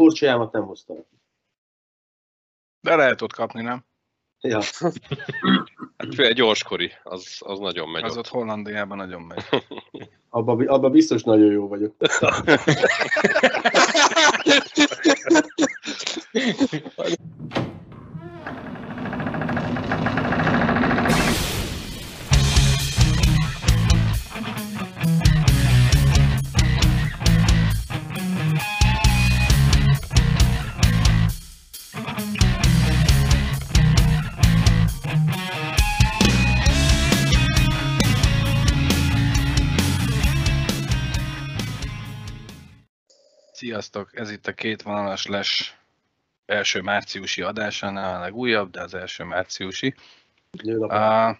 korcsolyámat nem hoztam. De lehet ott kapni, nem? Ja. Hát egy gyorskori, az, az nagyon megy Az ott. ott Hollandiában nagyon megy. Abba, abba biztos nagyon jó vagyok. Sziasztok, ez itt a két vonalas les első márciusi adása, nem a legújabb, de az első márciusi. A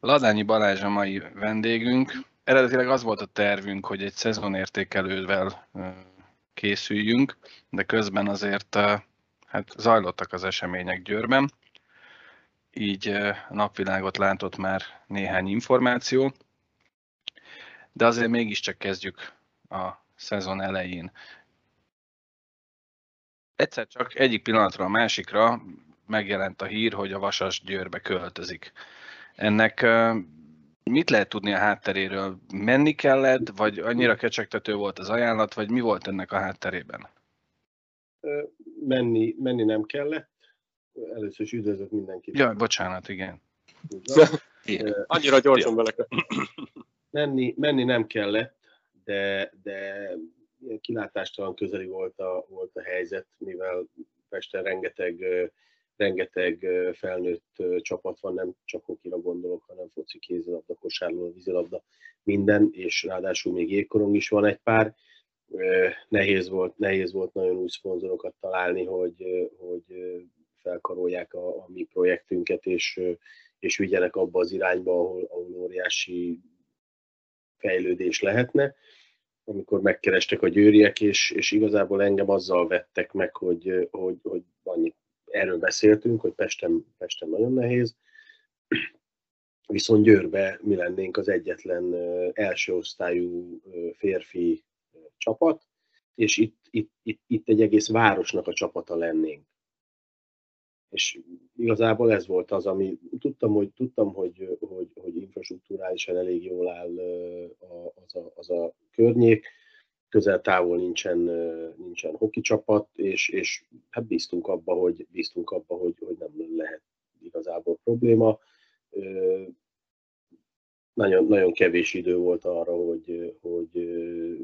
Ladányi Balázs a mai vendégünk. Eredetileg az volt a tervünk, hogy egy szezonértékelővel készüljünk, de közben azért hát zajlottak az események Győrben, így napvilágot látott már néhány információ, de azért mégiscsak kezdjük a szezon elején. Egyszer csak egyik pillanatról a másikra megjelent a hír, hogy a Vasas Győrbe költözik. Ennek mit lehet tudni a hátteréről? Menni kellett, vagy annyira kecsegtető volt az ajánlat, vagy mi volt ennek a hátterében? Menni, menni nem kellett. Először is üdvözlök mindenkit. Jaj, bocsánat, igen. Annyira gyorsan kell. menni, menni nem kellett, de, de kilátástalan közeli volt a, volt a helyzet, mivel Pesten rengeteg, rengeteg felnőtt csapat van, nem csak hokira gondolok, hanem foci, kézilabda, kosárlabda, vízilabda, minden, és ráadásul még jégkorong is van egy pár. Nehéz volt, nehéz volt nagyon új szponzorokat találni, hogy, hogy felkarolják a, a mi projektünket, és, és vigyenek abba az irányba, ahol, ahol óriási fejlődés lehetne, amikor megkerestek a győriek, és, és igazából engem azzal vettek meg, hogy, hogy, hogy annyit erről beszéltünk, hogy Pesten, Pesten nagyon nehéz, viszont Győrbe mi lennénk az egyetlen első osztályú férfi csapat, és itt, itt, itt, itt egy egész városnak a csapata lennénk. És igazából ez volt az, ami tudtam, hogy, tudtam, hogy, hogy, hogy infrastruktúrálisan elég jól áll az a, az a környék, közel távol nincsen, nincsen hoki csapat, és, és hát bíztunk abba, hogy, bíztunk abba, hogy, hogy nem lehet igazából probléma. Nagyon, nagyon kevés idő volt arra, hogy, hogy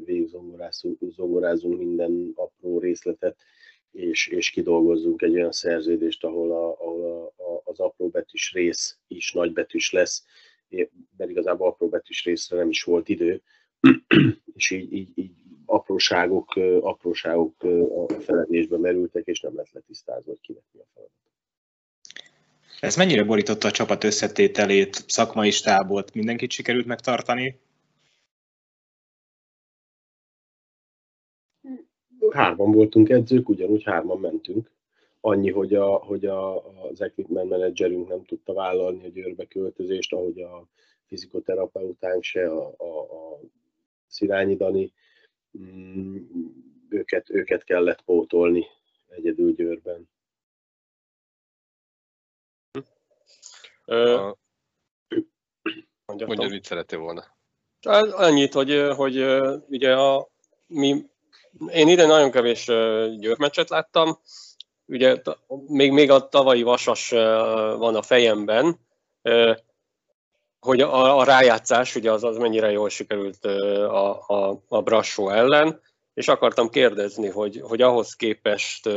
végigzongorázunk minden apró részletet, és, és kidolgozzunk egy olyan szerződést, ahol, a, ahol a, a, az apróbetűs rész is nagybetűs lesz, mert igazából apróbetűs részre nem is volt idő, és így, így, így apróságok, apróságok a feledésbe merültek, és nem lett letisztázva, hogy kinek mi a feladat. Ez mennyire borította a csapat összetételét, szakmai stábot, mindenkit sikerült megtartani? Hárman voltunk edzők, ugyanúgy hárman mentünk. Annyi, hogy, a, hogy a, az equipment managerünk nem tudta vállalni a győrbe költözést, ahogy a fizikoterapeutánk se, a, a, a Szirányi Dani, mm, őket, őket kellett pótolni egyedül Győrben. Ö. Mondja, mit szerettél volna. Hát Annyit, hogy, hogy ugye a, mi, én ide nagyon kevés győrmeccset láttam, ugye még, még a tavalyi vasas van a fejemben, hogy a, a rájátszás, ugye az, az mennyire jól sikerült a, a, a Brassó ellen, és akartam kérdezni, hogy, hogy ahhoz képest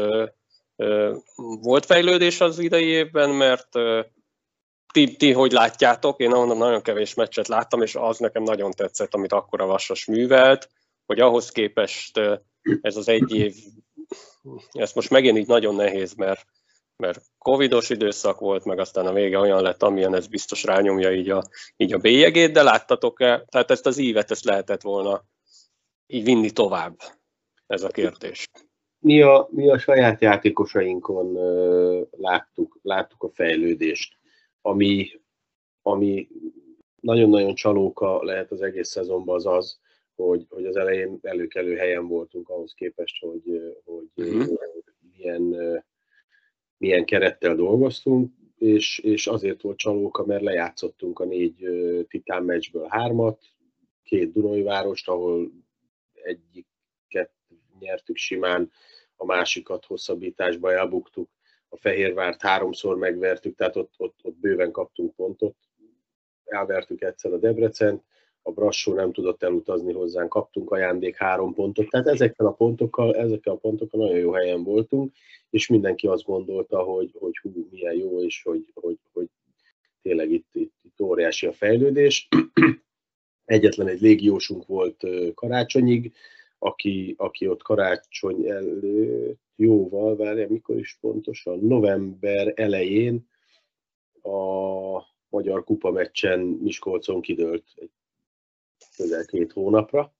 volt fejlődés az idei évben, mert ti, ti hogy látjátok? Én onnan nagyon kevés meccset láttam, és az nekem nagyon tetszett, amit akkor a Vasas művelt, hogy ahhoz képest ez az egy év, ez most megint így nagyon nehéz, mert, mert covidos időszak volt, meg aztán a vége olyan lett, amilyen ez biztos rányomja így a, így a bélyegét, de láttatok-e, tehát ezt az ívet, ezt lehetett volna így vinni tovább, ez a kérdés. mi a, mi a saját játékosainkon láttuk, láttuk a fejlődést, ami, ami nagyon-nagyon csalóka lehet az egész szezonban az az, hogy, hogy az elején előkelő helyen voltunk ahhoz képest, hogy, hogy uh-huh. milyen, milyen kerettel dolgoztunk, és, és azért volt csalóka, mert lejátszottunk a négy titán meccsből hármat, két Dunai várost, ahol egyiket nyertük simán, a másikat hosszabbításba elbuktuk, a Fehérvárt háromszor megvertük, tehát ott, ott, ott bőven kaptunk pontot. Elvertük egyszer a Debrecent, a Brassó nem tudott elutazni hozzánk, kaptunk ajándék három pontot, tehát ezekkel a pontokkal, ezekkel a pontokkal nagyon jó helyen voltunk, és mindenki azt gondolta, hogy, hogy hú, milyen jó, és hogy, hogy, hogy tényleg itt, itt, itt óriási a fejlődés. Egyetlen egy légiósunk volt karácsonyig, aki, aki ott karácsony előtt jóval, várja, mikor is pontosan, november elején a Magyar Kupa meccsen Miskolcon kidőlt egy közel két hónapra,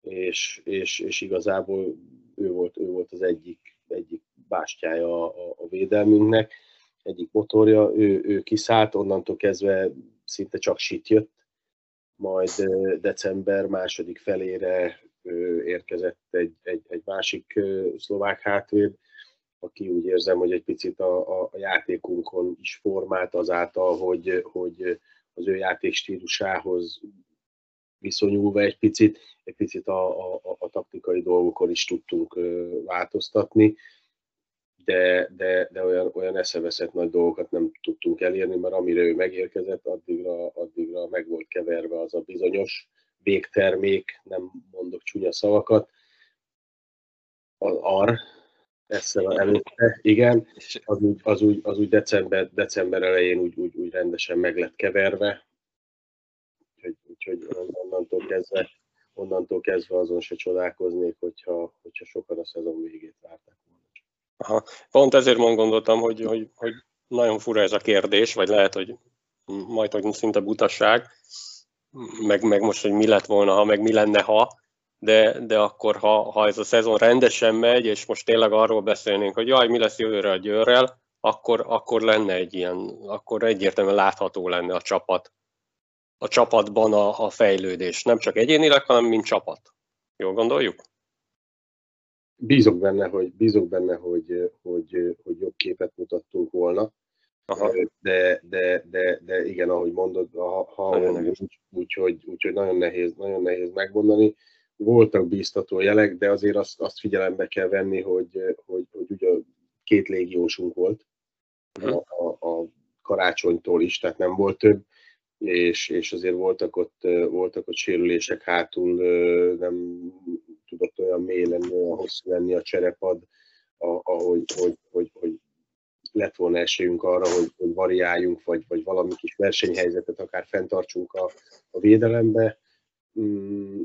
és, és, és igazából ő volt, ő volt az egyik, egyik bástyája a, a védelmünknek, egyik motorja, ő, ő kiszállt, onnantól kezdve szinte csak sit jött, majd december második felére érkezett egy, egy, egy másik szlovák hátvéd, aki úgy érzem, hogy egy picit a, a, a játékunkon is formált azáltal, hogy, hogy az ő játék stílusához viszonyulva egy picit, egy picit a, a, a taktikai dolgokon is tudtunk változtatni, de, de, de olyan, olyan eszeveszett nagy dolgokat nem tudtunk elérni, mert amire ő megérkezett, addigra, addigra meg volt keverve az a bizonyos végtermék, nem mondok csúnya szavakat, az AR, ezzel előtte, igen, az úgy, az úgy, az úgy december, december elején úgy, úgy, úgy rendesen meg lett keverve, úgyhogy, úgyhogy onnantól kezdve, onnantól kezdve azon se csodálkoznék, hogyha, hogyha sokan a szezon végét várták volna. Aha. Pont ezért mond gondoltam, hogy, hogy, hogy nagyon fura ez a kérdés, vagy lehet, hogy majd, hogy szinte butasság, meg, meg most, hogy mi lett volna, ha, meg mi lenne, ha, de, de akkor, ha, ha ez a szezon rendesen megy, és most tényleg arról beszélnénk, hogy jaj, mi lesz jövőre a Győrrel, akkor, akkor lenne egy ilyen, akkor egyértelműen látható lenne a csapat, a csapatban a, a fejlődés. Nem csak egyénileg, hanem mint csapat. Jól gondoljuk? Bízok benne, hogy, bízok benne, hogy, hogy, hogy jobb képet mutattunk volna. Aha. De, de, de, de, igen, ahogy mondod, ha, ha úgy, úgy, hogy, úgy, hogy nagyon nehéz, nagyon nehéz megmondani. Voltak bíztató jelek, de azért azt, azt figyelembe kell venni, hogy, hogy, hogy ugye két légiósunk volt a, a, a karácsonytól is, tehát nem volt több, és, és azért voltak ott, voltak ott sérülések hátul, nem tudott olyan mély lenni, olyan hosszú lenni a cserepad, ahogy hogy, hogy, hogy lett volna esélyünk arra, hogy, hogy variáljunk, vagy, vagy valami kis versenyhelyzetet akár fenntartsunk a, a védelembe. Mm,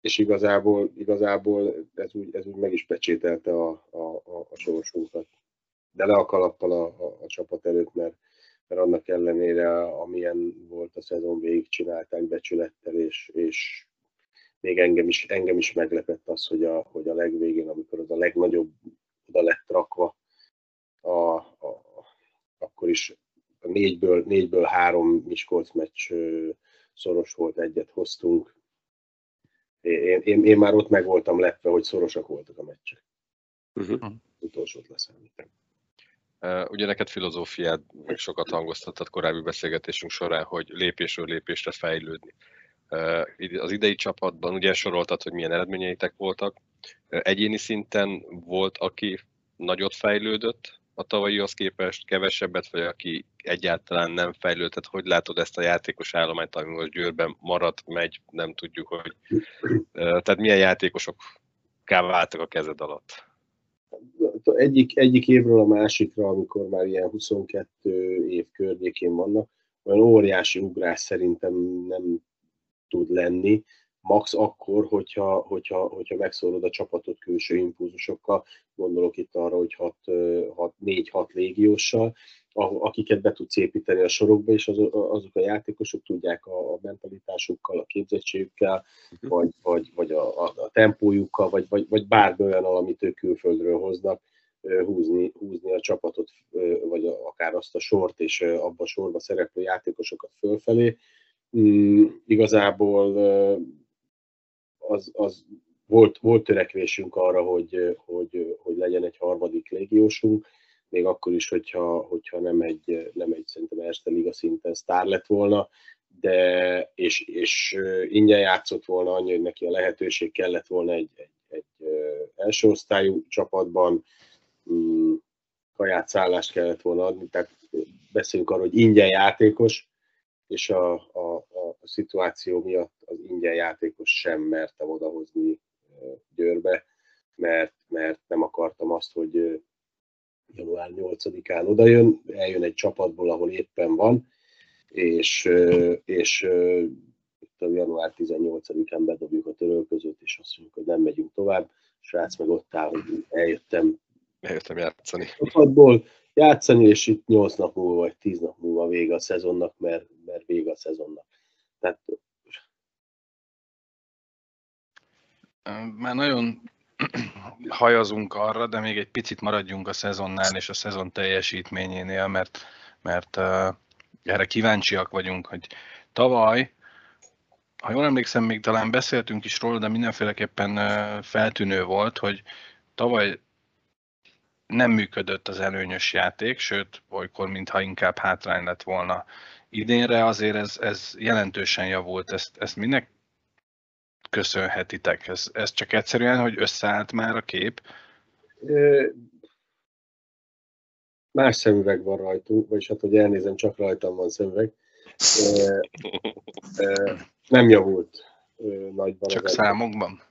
és igazából, igazából ez, úgy, ez úgy meg is pecsételte a, a, a, a sorsunkat. De le a kalappal a, a, a csapat előtt, mert, mert annak ellenére, amilyen volt a szezon végig, csinálták becsülettel, és, és még engem is, engem is meglepett az, hogy a, hogy a legvégén, amikor az a legnagyobb oda lett rakva, a, a, akkor is a négyből, négyből három Miskolc meccs szoros volt, egyet hoztunk. Én, én, én már ott meg voltam lepve, hogy szorosak voltak a meccsek. Uh-huh. Utolsót leszámítani. Ugye neked filozófiád meg sokat hangoztatott korábbi beszélgetésünk során, hogy lépésről lépésre fejlődni. Az idei csapatban ugye soroltad, hogy milyen eredményeitek voltak. Egyéni szinten volt, aki nagyot fejlődött a tavalyihoz képest, kevesebbet, vagy aki egyáltalán nem fejlődött. Hogy látod ezt a játékos állományt, ami most Győrben maradt, megy, nem tudjuk, hogy... Tehát milyen játékosok váltak a kezed alatt? Egyik, egyik évről a másikra, amikor már ilyen 22 év környékén vannak, olyan óriási ugrás szerintem nem tud lenni, max akkor, hogyha, hogyha, hogyha megszólod a csapatot külső impulzusokkal, gondolok itt arra, hogy 4-6 légióssal, akiket be tudsz építeni a sorokba, és az, azok a játékosok tudják a, a mentalitásukkal, a képzettségükkel, uh-huh. vagy, vagy, vagy a, a, a tempójukkal, vagy, vagy, vagy bármi olyan, amit ők külföldről hoznak, húzni, húzni a csapatot, vagy akár azt a sort, és abba a sorba szereplő játékosokat fölfelé mm, igazából az, az volt, volt törekvésünk arra, hogy, hogy, hogy legyen egy harmadik légiósunk, még akkor is, hogyha, hogyha nem, egy, nem egy szerintem Erste Liga szinten sztár lett volna, de és, és ingyen játszott volna annyi, hogy neki a lehetőség kellett volna egy, egy, egy első osztályú csapatban, mm, kaját szállást kellett volna adni, tehát beszélünk arról, hogy ingyen játékos, és a, a, a, szituáció miatt az ingyen játékos sem mertem odahozni Győrbe, mert, mert nem akartam azt, hogy január 8-án odajön, eljön egy csapatból, ahol éppen van, és, és a január 18-án bedobjuk a törölközőt, és azt mondjuk, hogy nem megyünk tovább. A srác meg ott áll, hogy eljöttem, eljöttem játszani. Csapatból játszani, és itt 8 nap múlva, vagy 10 nap múlva vége a szezonnak, mert, mert vége a szezonnak. Tehát már nagyon hajazunk arra, de még egy picit maradjunk a szezonnál és a szezon teljesítményénél, mert, mert uh, erre kíváncsiak vagyunk, hogy tavaly, ha jól emlékszem, még talán beszéltünk is róla, de mindenféleképpen uh, feltűnő volt, hogy tavaly nem működött az előnyös játék, sőt, olykor mintha inkább hátrány lett volna. Idénre azért ez, ez jelentősen javult, ezt, ezt minek köszönhetitek? Ez, ez csak egyszerűen, hogy összeállt már a kép? Más szemüveg van rajtunk, vagyis hát, hogy elnézem, csak rajtam van szemüveg. Nem javult nagyban. Csak számokban?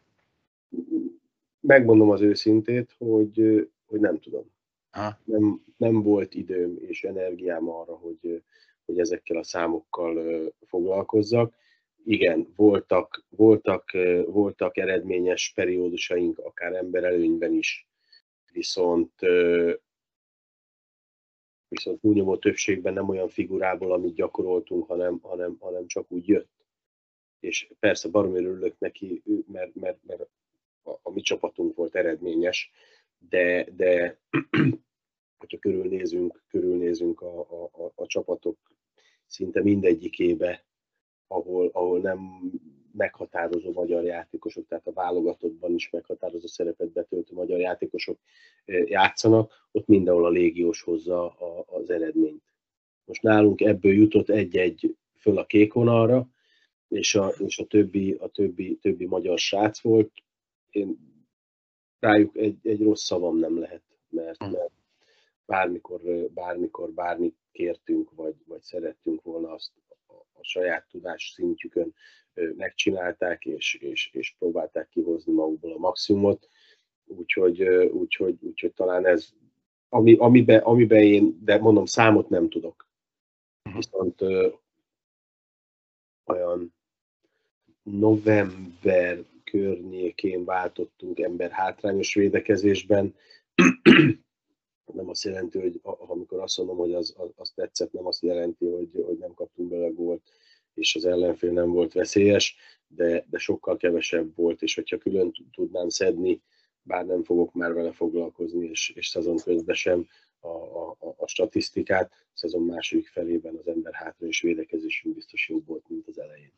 Megmondom az őszintét, hogy, hogy nem tudom. Ha. Nem, nem volt időm és energiám arra, hogy, hogy ezekkel a számokkal foglalkozzak igen, voltak, voltak, voltak eredményes periódusaink, akár emberelőnyben is, viszont viszont túlnyomó többségben nem olyan figurából, amit gyakoroltunk, hanem, hanem, hanem csak úgy jött. És persze baromi örülök neki, mert, mert, mert a, a mi csapatunk volt eredményes, de, de hogyha körülnézünk, körülnézünk a, a, a, a csapatok szinte mindegyikébe, ahol, ahol nem meghatározó magyar játékosok, tehát a válogatottban is meghatározó szerepet betöltő magyar játékosok játszanak, ott mindenhol a légiós hozza az eredményt. Most nálunk ebből jutott egy-egy föl a kék vonalra, és a, és a, többi, a többi, többi magyar srác volt. Én rájuk egy, egy rossz szavam nem lehet, mert, hm. mert bármikor, bármikor bármit kértünk, vagy, vagy szerettünk volna, azt, a saját tudás szintjükön megcsinálták, és, és, és próbálták kihozni magukból a maximumot. Úgyhogy, úgyhogy, úgyhogy talán ez, ami, amiben, amiben én, de mondom, számot nem tudok. Mhm. Viszont ö, olyan november környékén váltottunk ember hátrányos védekezésben, nem azt jelenti, hogy amikor azt mondom, hogy az, az, az tetszett, nem azt jelenti, hogy, hogy nem kaptunk bele gólt, és az ellenfél nem volt veszélyes, de, de sokkal kevesebb volt, és hogyha külön tudnám szedni, bár nem fogok már vele foglalkozni, és, és szezon közben sem a, a, a statisztikát, szezon második felében az ember hátra és védekezésünk biztos jobb volt, mint az elején.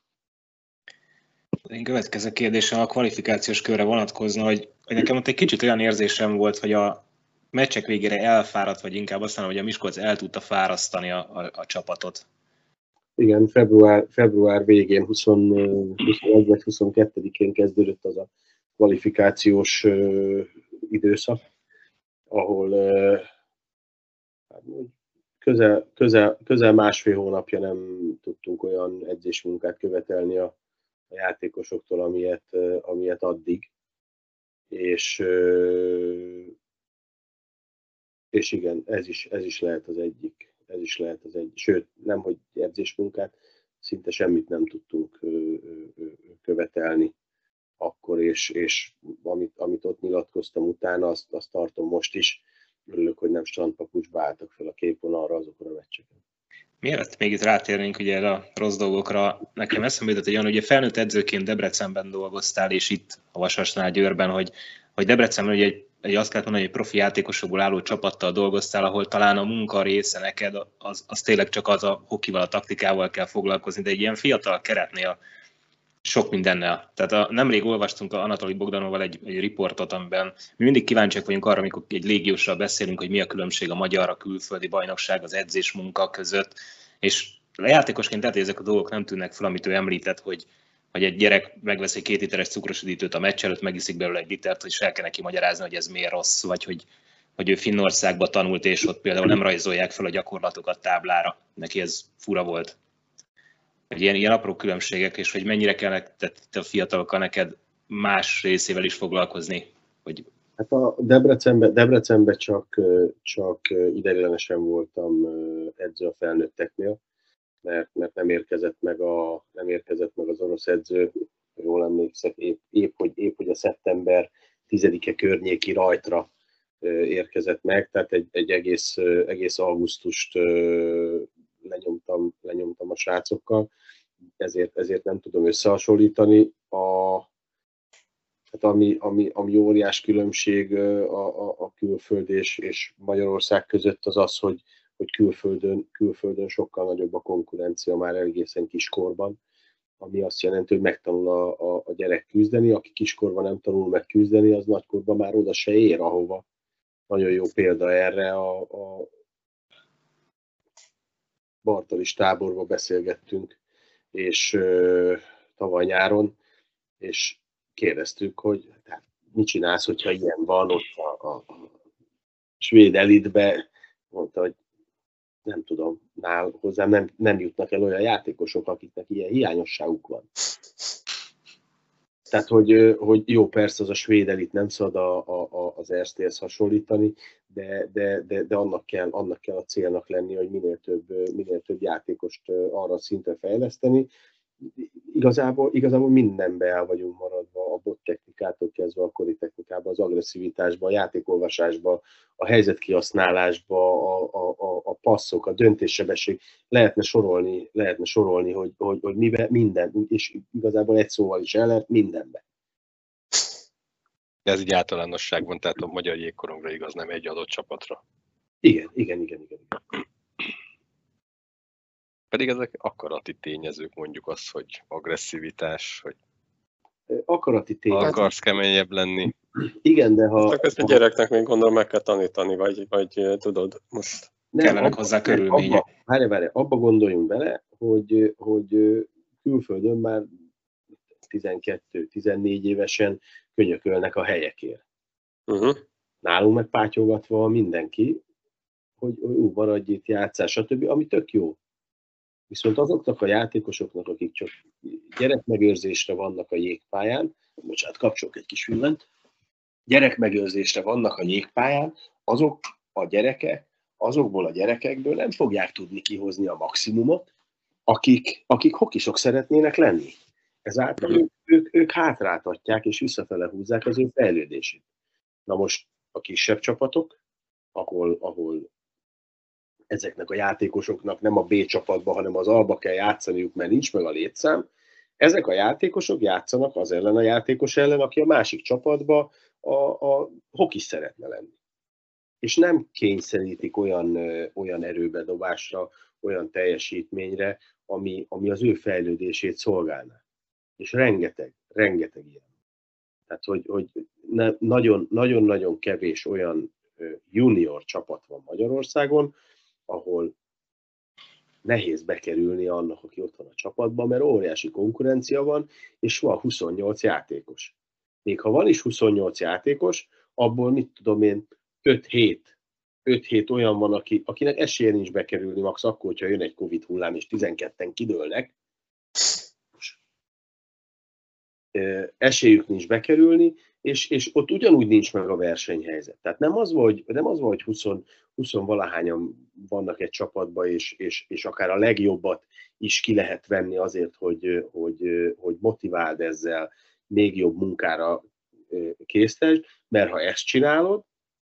Én következő kérdésem a kvalifikációs körre vonatkozna, hogy, hogy nekem ott egy kicsit olyan érzésem volt, hogy a, meccsek végére elfáradt, vagy inkább azt mondom, hogy a Miskolc el tudta fárasztani a, a, a csapatot. Igen, február, február végén, 20, 21 vagy 22-én kezdődött az a kvalifikációs uh, időszak, ahol uh, közel, közel, közel másfél hónapja nem tudtunk olyan edzésmunkát követelni a, a játékosoktól, amilyet, amilyet addig. És és igen, ez is, ez is lehet az egyik, ez is lehet az egyik, sőt, nem hogy edzésmunkát, szinte semmit nem tudtunk követelni akkor, és, és amit, amit ott nyilatkoztam utána, azt, azt tartom most is. Örülök, hogy nem strandpapucsba álltak fel a képvonalra azokon a meccseken. Mielőtt még itt rátérnénk ugye a rossz dolgokra, nekem eszembe jutott egy olyan, ugye felnőtt edzőként Debrecenben dolgoztál, és itt a Vasasnál Győrben, hogy, hogy Debrecenben ugye egy egy azt kell mondani, hogy profi játékosokból álló csapattal dolgoztál, ahol talán a munka része neked, az, az tényleg csak az a hokival, a taktikával kell foglalkozni, de egy ilyen fiatal keretnél sok mindennel. Tehát a, nemrég olvastunk a Anatoli Bogdanoval egy, egy riportot, amiben mi mindig kíváncsiak vagyunk arra, amikor egy légiósral beszélünk, hogy mi a különbség a magyar, a külföldi bajnokság, az edzés munka között, és a játékosként tehát ezek a dolgok nem tűnnek fel, amit ő említett, hogy, hogy egy gyerek megvesz egy két literes cukros üdítőt a meccs előtt, megiszik belőle egy litert, hogy fel kell neki magyarázni, hogy ez miért rossz, vagy hogy, hogy ő Finnországba tanult, és ott például nem rajzolják fel a gyakorlatokat táblára. Neki ez fura volt hogy ilyen, ilyen apró különbségek, és hogy mennyire kellene a fiatalokkal neked más részével is foglalkozni? Hogy... Hát a Debrecenben, Debrecenbe csak, csak ideiglenesen voltam edző a felnőtteknél, mert, mert nem, érkezett meg a, nem érkezett meg az orosz edző, jól emlékszek, épp, épp, hogy, épp hogy a szeptember 10-e környéki rajtra érkezett meg, tehát egy, egy egész, egész augusztust lenyomtam, lenyomtam a srácokkal, ezért, ezért nem tudom összehasonlítani. A, hát ami, ami, ami óriás különbség a, a, a külföld és, és Magyarország között az az, hogy, hogy külföldön, külföldön sokkal nagyobb a konkurencia már egészen kiskorban, ami azt jelenti, hogy megtanul a, a, a gyerek küzdeni, aki kiskorban nem tanul meg küzdeni, az nagykorban már oda se ér, ahova. Nagyon jó példa erre a, a, Bartalis táborba beszélgettünk, és ö, tavaly nyáron, és kérdeztük, hogy hát, mit csinálsz, hogyha ilyen van ott a, a, a svéd elitbe, mondta, hogy nem tudom, nál hozzám nem, nem jutnak el olyan játékosok, akiknek ilyen hiányosságuk van. Tehát, hogy, hogy jó, persze az a svéd elit nem szabad a, a, az RST-hez hasonlítani, de, de, de, de annak, kell, annak kell a célnak lenni, hogy minél több, minél több játékost arra a szintre fejleszteni. Igazából, igazából mindenbe el vagyunk maradva, a bot technikától kezdve a kori technikába, az agresszivitásba, a játékolvasásba, a helyzetkihasználásba, a, a, a, a passzok, a döntéssebesség. Lehetne sorolni, lehetne sorolni hogy, hogy, hogy mibe, minden, és igazából egy szóval is el lehet mindenbe. Ez egy általánosságban, tehát a magyar jégkorongra igaz, nem egy adott csapatra. Igen, igen, igen, igen. Pedig ezek akarati tényezők, mondjuk az, hogy agresszivitás, hogy akarati tényezők. Akarsz keményebb lenni. Igen, de ha... Csak ezt a gyereknek még gondolom meg kell tanítani, vagy, vagy tudod, most nem, kellenek hozzá körülmények. Várj, várj, abba gondoljunk bele, hogy, hogy külföldön már 12-14 évesen könyökölnek a helyekért. Uh-huh. Nálunk meg pátyolgatva mindenki, hogy ú, maradj itt, játszás, stb., ami tök jó. Viszont azoknak a játékosoknak, akik csak gyerekmegőrzésre vannak a jégpályán, bocsánat, kapcsolok egy kis villent, gyerekmegőrzésre vannak a jégpályán, azok a gyerekek, azokból a gyerekekből nem fogják tudni kihozni a maximumot, akik, akik hokisok szeretnének lenni. Ezáltal ők, ők, ők hátráltatják és visszafele húzzák az ő fejlődését. Na most a kisebb csapatok, ahol, ahol ezeknek a játékosoknak nem a B csapatba, hanem az alba kell játszaniuk, mert nincs meg a létszám, ezek a játékosok játszanak az ellen a játékos ellen, aki a másik csapatba a, a hokis szeretne lenni. És nem kényszerítik olyan, olyan erőbedobásra, olyan teljesítményre, ami, ami az ő fejlődését szolgálná és rengeteg, rengeteg ilyen. Tehát, hogy, hogy nagyon-nagyon kevés olyan junior csapat van Magyarországon, ahol nehéz bekerülni annak, aki ott van a csapatban, mert óriási konkurencia van, és van 28 játékos. Még ha van is 28 játékos, abból mit tudom én, 5-7 5-7 olyan van, aki, akinek esélye nincs bekerülni, max akkor, hogyha jön egy Covid hullám, és 12-en kidőlnek, esélyük nincs bekerülni, és, és ott ugyanúgy nincs meg a versenyhelyzet. Tehát nem az, hogy, nem az hogy 20, 20 valahányan vannak egy csapatban, és, és, és akár a legjobbat is ki lehet venni azért, hogy, hogy, hogy motiváld ezzel, még jobb munkára késztesd, mert ha ezt csinálod,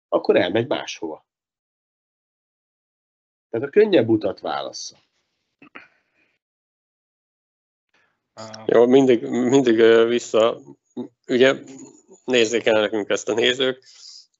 akkor elmegy máshova. Tehát a könnyebb utat válassza. Jó, mindig, mindig vissza, ugye nézzék el nekünk ezt a nézők,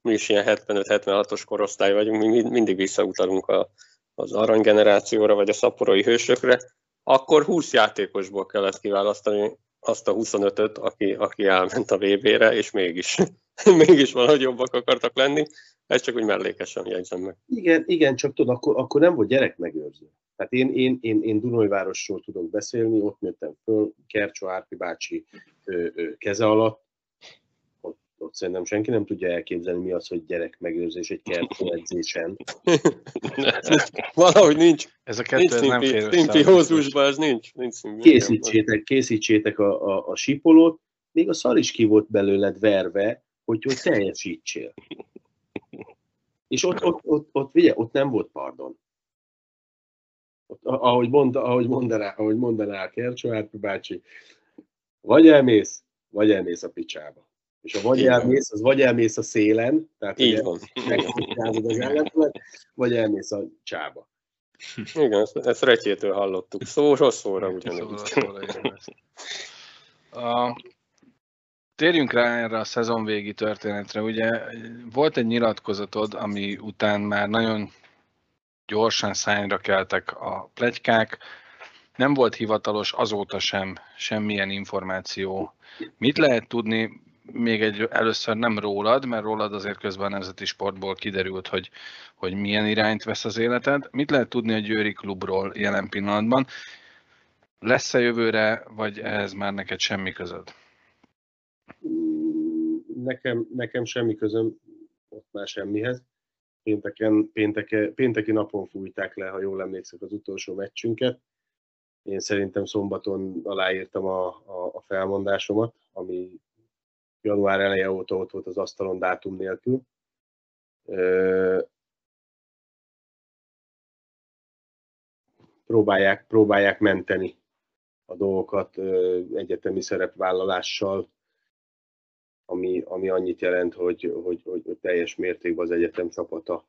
mi is ilyen 75-76-os korosztály vagyunk, mi mindig visszautalunk a, az aranygenerációra, vagy a szaporai hősökre, akkor 20 játékosból kellett kiválasztani azt a 25-öt, aki, aki elment a VB-re, és mégis, mégis valahogy jobbak akartak lenni. Ez csak úgy mellékesen jegyzem meg. Igen, igen csak tudod, akkor, akkor nem volt gyerek megőrző. Tehát én, én, én, én Dunajvárosról tudok beszélni, ott nőttem föl, Kercsó Árpi bácsi ö, ö, keze alatt, ott, szerintem senki nem tudja elképzelni, mi az, hogy gyerek megőrzés egy kertó edzésen. Valahogy nincs. Ez a kettő Nincs nem szimpi, fér össze. szimpiózusban, ez nincs. nincs szimpi. Készítsétek, készítsétek a, a, a sipolót, még a szar is ki volt belőled verve, hogy, hogy teljesítsél. És ott, ott, ott, ott, ugye, ott nem volt pardon. Ott, ahogy, mondta, ahogy, mondaná, ahogy mondaná a Kercsó Árpi bácsi, vagy elmész, vagy elmész a picsába. És a vagy Így elmész, az vagy elmész a szélen, tehát Így ugye van. az ellenfelet, vagy elmész a csába. Igen, ezt, ezt Retyétől hallottuk. Szóról szóra ugyanúgy. Igen, ez. A, térjünk rá erre a szezon végi történetre. Ugye volt egy nyilatkozatod, ami után már nagyon gyorsan szányra keltek a plegykák, nem volt hivatalos azóta sem semmilyen információ. Mit lehet tudni, még egy, először nem rólad, mert rólad azért közben a Nemzeti Sportból kiderült, hogy, hogy milyen irányt vesz az életed. Mit lehet tudni a Győri klubról jelen pillanatban? Lesz-e jövőre, vagy ez már neked semmi közöd? Nekem, nekem semmi közöm ott már semmihez. Pénteken, pénteke, pénteki napon fújták le, ha jól emlékszek, az utolsó meccsünket. Én szerintem szombaton aláírtam a, a, a felmondásomat, ami január eleje óta ott volt az asztalon dátum nélkül. Próbálják, próbálják menteni a dolgokat egyetemi szerepvállalással, ami, ami annyit jelent, hogy, hogy, hogy, hogy teljes mértékben az egyetem csapata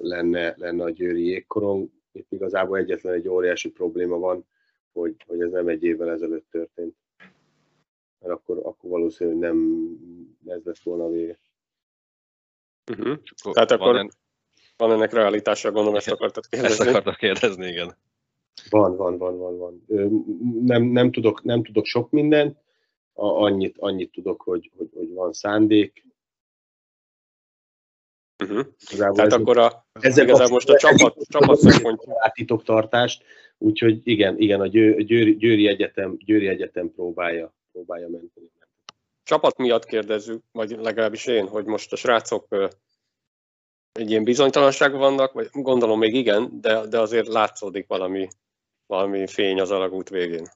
lenne, lenne a győri jégkorong. Itt igazából egyetlen egy óriási probléma van, hogy, hogy ez nem egy évvel ezelőtt történt. Mert akkor, akkor valószínűleg nem ez lett volna a vége. Uh-huh. Akkor Tehát van akkor ilyen- van ennek realitása, gondolom ezt akartad Ezt kérdezni. akartam kérdezni, igen. Van, van, van, van, van. Nem, nem, tudok, nem tudok sok mindent, annyit, annyit tudok, hogy, hogy, hogy van szándék. Uh-huh. Igazából Tehát ez- akkor a, ezzel igazából most a csapat, csapat szempontja. a titoktartást, úgyhogy igen, igen, a Győ, Győri, Győri, Egyetem, Győri Egyetem próbálja, próbálja menteni. csapat miatt kérdezzük, vagy legalábbis én, hogy most a srácok egy ilyen bizonytalanságban vannak, vagy gondolom még igen, de, de azért látszódik valami, valami fény az alagút végén.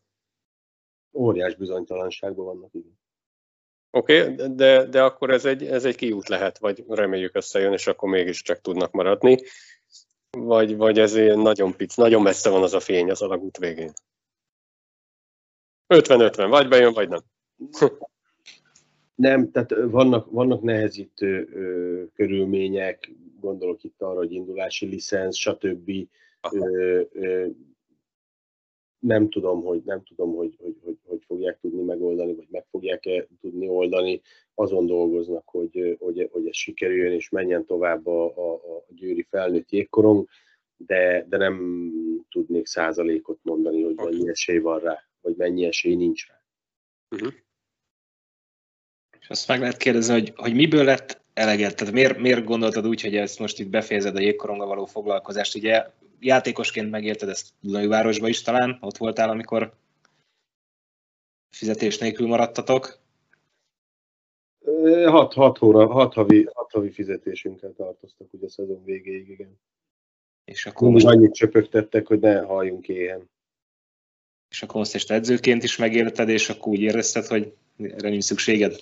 Óriás bizonytalanságban vannak, igen. Oké, okay, de, de akkor ez egy, ez egy kiút lehet, vagy reméljük összejön, és akkor mégiscsak tudnak maradni. Vagy, vagy ez nagyon pic, nagyon messze van az a fény az alagút végén. 50-50, vagy bejön, vagy nem. Nem, tehát vannak, vannak nehezítő ö, körülmények, gondolok itt arra, hogy indulási licensz, stb. Ö, ö, nem tudom, hogy nem tudom, hogy, hogy, hogy, hogy fogják tudni megoldani, vagy meg fogják-e tudni oldani. Azon dolgoznak, hogy, hogy, hogy ez sikerüljön, és menjen tovább a, a, a győri felnőtt jégkorong, de, de nem tudnék százalékot mondani, hogy mennyi esély van rá, vagy mennyi esély nincs rá. És azt meg lehet kérdezni, hogy, hogy miből lett eleged? Tehát miért, miért gondoltad úgy, hogy ezt most itt befejezed a jégkoronga való foglalkozást? Ugye játékosként megélted ezt Dunajvárosba is talán, ott voltál, amikor fizetés nélkül maradtatok. Ö, Hat, hat, hóra, hat, havi, hat havi fizetésünkkel tartoztak ugye a szezon végéig, igen. És akkor, Mindig most, annyit csöpögtettek, hogy ne halljunk éhen. És akkor most ezt edzőként is megélted, és akkor úgy érezted, hogy erre nincs szükséged?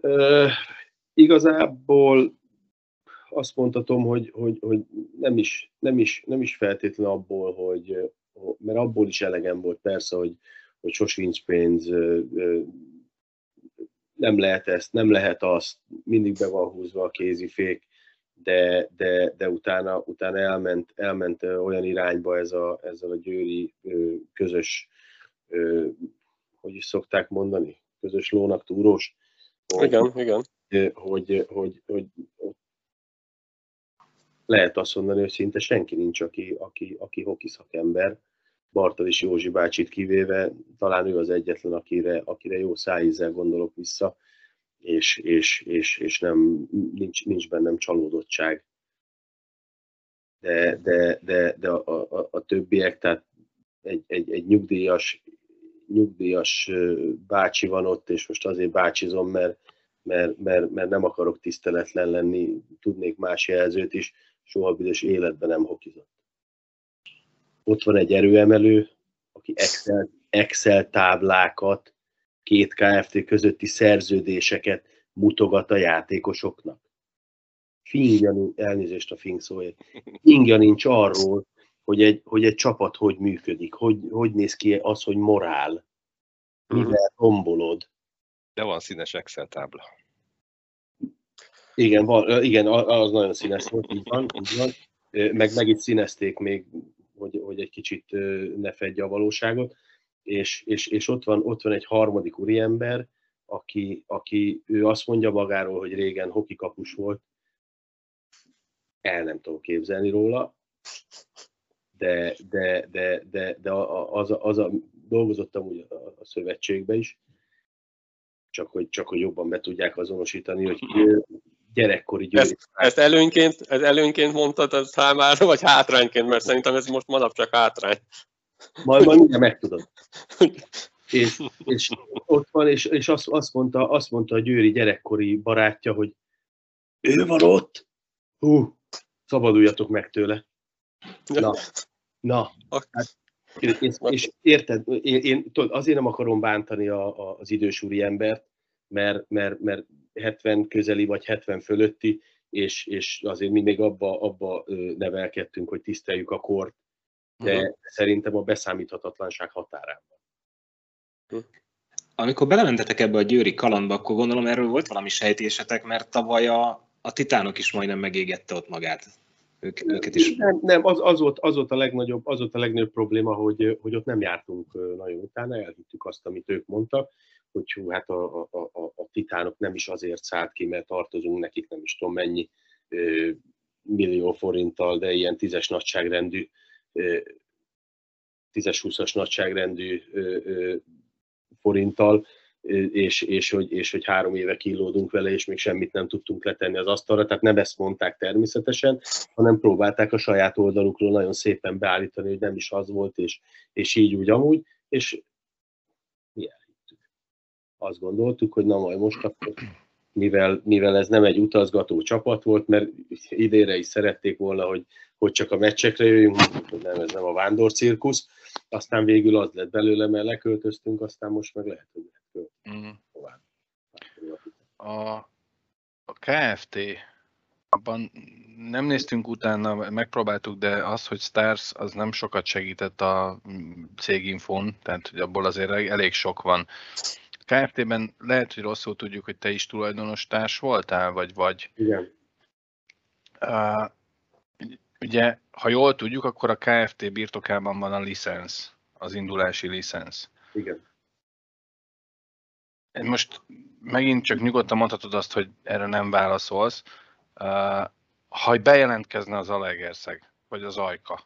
Ö, igazából azt mondhatom, hogy, hogy, hogy nem, is, nem, is, nem is feltétlen abból, hogy, mert abból is elegem volt persze, hogy, hogy sos nincs pénz, nem lehet ezt, nem lehet azt, mindig be van húzva a kézifék, de, de, de utána, utána elment, elment olyan irányba ez a, ezzel a győri közös, hogy is szokták mondani, közös lónak túrós, hogy, Igen, igen. hogy, hogy, hogy lehet azt mondani, hogy szinte senki nincs, aki, aki, aki hoki szakember, Bartalis Józsi bácsit kivéve, talán ő az egyetlen, akire, akire jó szájízzel gondolok vissza, és, és, és, és nem, nincs, nincs bennem csalódottság. De, de, de, de a, a, a többiek, tehát egy, egy, egy nyugdíjas, nyugdíjas bácsi van ott, és most azért bácsizom, mert, mert, mert, mert nem akarok tiszteletlen lenni, tudnék más jelzőt is, soha büdös életben nem hokizott. Ott van egy erőemelő, aki Excel, Excel táblákat, két KFT közötti szerződéseket mutogat a játékosoknak. Fingja, elnézést a fing szóért. Fingja nincs arról, hogy egy, hogy egy csapat hogy működik, hogy, hogy néz ki az, hogy morál, mivel rombolod. De van színes Excel tábla. Igen, van, igen, az nagyon színes volt, így van, így van. Meg, meg itt színezték még, hogy, hogy egy kicsit ne fedje a valóságot. És, és, és ott, van, ott van egy harmadik úriember, aki, aki ő azt mondja magáról, hogy régen hokikapus volt, el nem tudom képzelni róla, de, de, de, de, de az, a, az a, dolgozottam úgy a, szövetségbe is, csak hogy, csak hogy jobban be tudják azonosítani, hogy gyerekkori győri. Ezt, ezt előnyként, ez előnyként mondtad ez számára, vagy hátrányként, mert szerintem ez most manapság hátrány. Majd, majd mindjárt megtudod. És, és ott van, és, és azt, azt, mondta, azt mondta a győri gyerekkori barátja, hogy ő van ott, hú, szabaduljatok meg tőle. Na, na. Hát, és, és érted, én, én tudod, azért nem akarom bántani a, a, az idős úri embert, mert, mert, mert 70 közeli vagy 70 fölötti, és, és azért mi még abba, abba nevelkedtünk, hogy tiszteljük a kort, de uh-huh. szerintem a beszámíthatatlanság határában. Uh-huh. Amikor belementetek ebbe a győri kalandba, akkor gondolom erről volt valami sejtésetek, mert tavaly a, a titánok is majdnem megégette ott magát. Ők, őket is. Nem, nem az, az, volt, az, volt a legnagyobb, az volt a legnagyobb probléma, hogy, hogy ott nem jártunk nagyon utána, elhittük azt, amit ők mondtak, hogy hú, hát a, a, a, a titánok nem is azért szállt ki, mert tartozunk nekik nem is tudom mennyi millió forinttal, de ilyen tízes nagyságrendű, tízes-húszas nagyságrendű ö, ö, forinttal, és, és, hogy, és hogy három éve kilódunk vele, és még semmit nem tudtunk letenni az asztalra. Tehát nem ezt mondták természetesen, hanem próbálták a saját oldalukról nagyon szépen beállítani, hogy nem is az volt, és, és így úgy amúgy, és azt gondoltuk, hogy na majd most akkor, mivel, mivel ez nem egy utazgató csapat volt, mert idére is szerették volna, hogy, hogy csak a meccsekre jöjjünk, hogy nem, ez nem a vándor cirkusz, aztán végül az lett belőle, mert leköltöztünk, aztán most meg lehet, hogy mm. A, a KFT abban nem néztünk utána, megpróbáltuk, de az, hogy Stars, az nem sokat segített a céginfón, tehát hogy abból azért elég sok van. KFT-ben lehet, hogy rosszul tudjuk, hogy te is tulajdonos társ voltál, vagy vagy. Igen. Uh, ugye, ha jól tudjuk, akkor a KFT birtokában van a licensz, az indulási licensz. Igen. Most megint csak nyugodtan mondhatod azt, hogy erre nem válaszolsz. Uh, ha bejelentkezne az Alegerszeg, vagy az Ajka,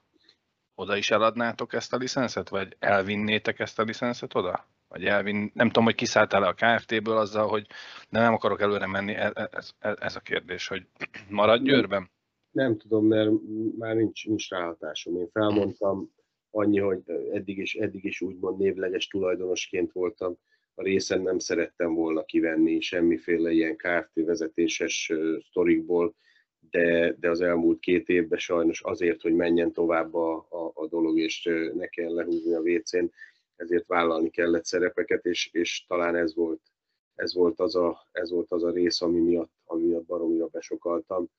oda is eladnátok ezt a licenszet, vagy elvinnétek ezt a licenszet oda? Vagy elvin, nem tudom, hogy kiszálltál le a KFT-ből azzal, hogy nem, nem akarok előre menni, ez, ez, ez a kérdés, hogy marad Győrben? Nem, tudom, mert már nincs, nincs ráhatásom. Én felmondtam annyi, hogy eddig is, eddig is úgymond névleges tulajdonosként voltam, a részen nem szerettem volna kivenni semmiféle ilyen KFT vezetéses sztorikból, de, de az elmúlt két évben sajnos azért, hogy menjen tovább a, a, a dolog, és ne kell lehúzni a WC-n, ezért vállalni kellett szerepeket, és, és talán ez volt, ez volt, az a, ez volt az a rész, ami miatt, ami miatt baromira besokaltam,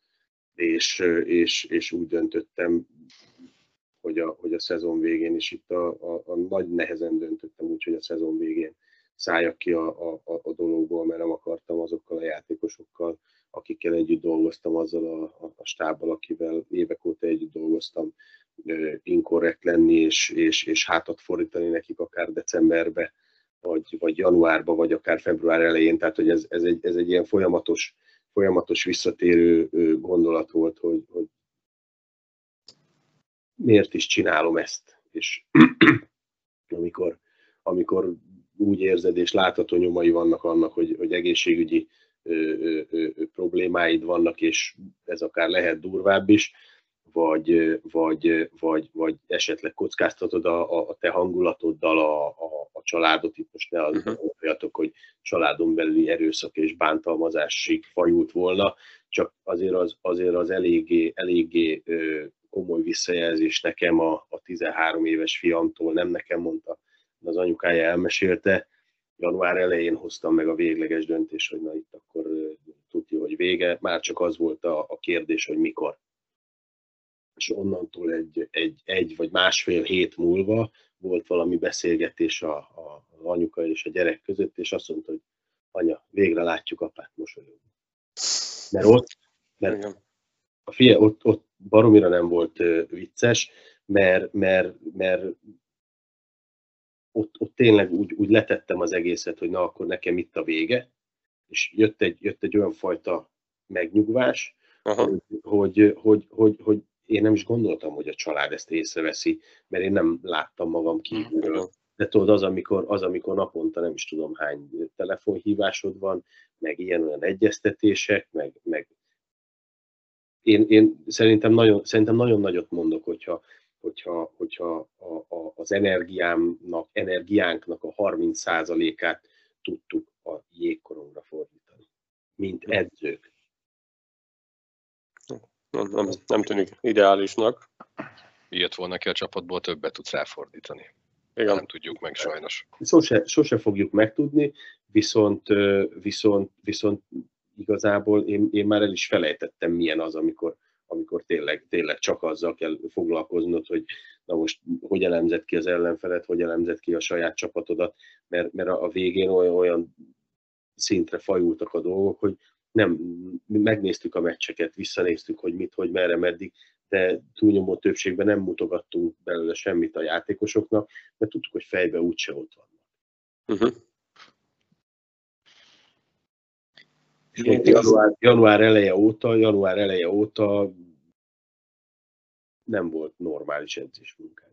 és, és, és úgy döntöttem, hogy a, hogy a szezon végén is itt a, a, a nagy nehezen döntöttem úgy, hogy a szezon végén szálljak ki a, a, a dologból, mert nem akartam azokkal a játékosokkal, akikkel együtt dolgoztam, azzal a, a, stábbal, akivel évek óta együtt dolgoztam, inkorrekt lenni, és, és, és hátat fordítani nekik akár decemberbe, vagy, vagy januárban, vagy akár február elején, tehát hogy ez, ez, egy, ez egy ilyen folyamatos, folyamatos visszatérő gondolat volt, hogy, hogy miért is csinálom ezt, és amikor, amikor úgy érzed és látható nyomai vannak annak, hogy, hogy egészségügyi ö, ö, ö, problémáid vannak, és ez akár lehet durvább is, vagy, vagy, vagy, vagy esetleg kockáztatod a, a te hangulatoddal a, a, a családot, itt most ne uh-huh. olyatok, hogy családon belüli erőszak és bántalmazásig fajult volna, csak azért az, azért az eléggé, eléggé komoly visszajelzés nekem a, a 13 éves fiamtól, nem nekem mondta, az anyukája elmesélte, január elején hoztam meg a végleges döntést, hogy na itt akkor tudja, hogy vége, már csak az volt a, a kérdés, hogy mikor. És onnantól egy, egy, egy vagy másfél hét múlva volt valami beszélgetés a, a, az anyuka és a gyerek között, és azt mondta, hogy anya, végre látjuk apát mosolyogni. Mert ott, mert a fia, ott, ott baromira nem volt vicces, mert, mert, mert ott, ott tényleg úgy, úgy letettem az egészet, hogy na akkor nekem itt a vége, és jött egy, jött egy olyan fajta megnyugvás, hogy, hogy, hogy, hogy, hogy én nem is gondoltam, hogy a család ezt észreveszi, mert én nem láttam magam kívülről. De tudod, az amikor, az, amikor naponta nem is tudom hány telefonhívásod van, meg ilyen-olyan egyeztetések, meg, meg én, én szerintem, nagyon, szerintem nagyon nagyot mondok, hogyha, hogyha, hogyha a, a, az energiámnak, energiánknak a 30%-át tudtuk a jégkorongra fordítani, mint edzők. Nem, nem, nem tűnik ideálisnak. Jött volna ki a csapatból, többet tudsz ráfordítani. Igen. Nem tudjuk meg sajnos. Sose, sose fogjuk megtudni, viszont, viszont, viszont igazából én, én már el is felejtettem, milyen az, amikor, amikor tényleg, tényleg csak azzal kell foglalkoznod, hogy na most hogy elemzett ki az ellenfelet, hogy elemzett ki a saját csapatodat, mert, mert a végén olyan, olyan szintre fajultak a dolgok, hogy nem, megnéztük a meccseket, visszanéztük, hogy mit, hogy merre, meddig, de túlnyomó többségben nem mutogattunk belőle semmit a játékosoknak, mert tudtuk, hogy fejbe úgyse ott vannak. Uh-huh. Január, január eleje óta, január eleje óta nem volt normális edzésmunkánk.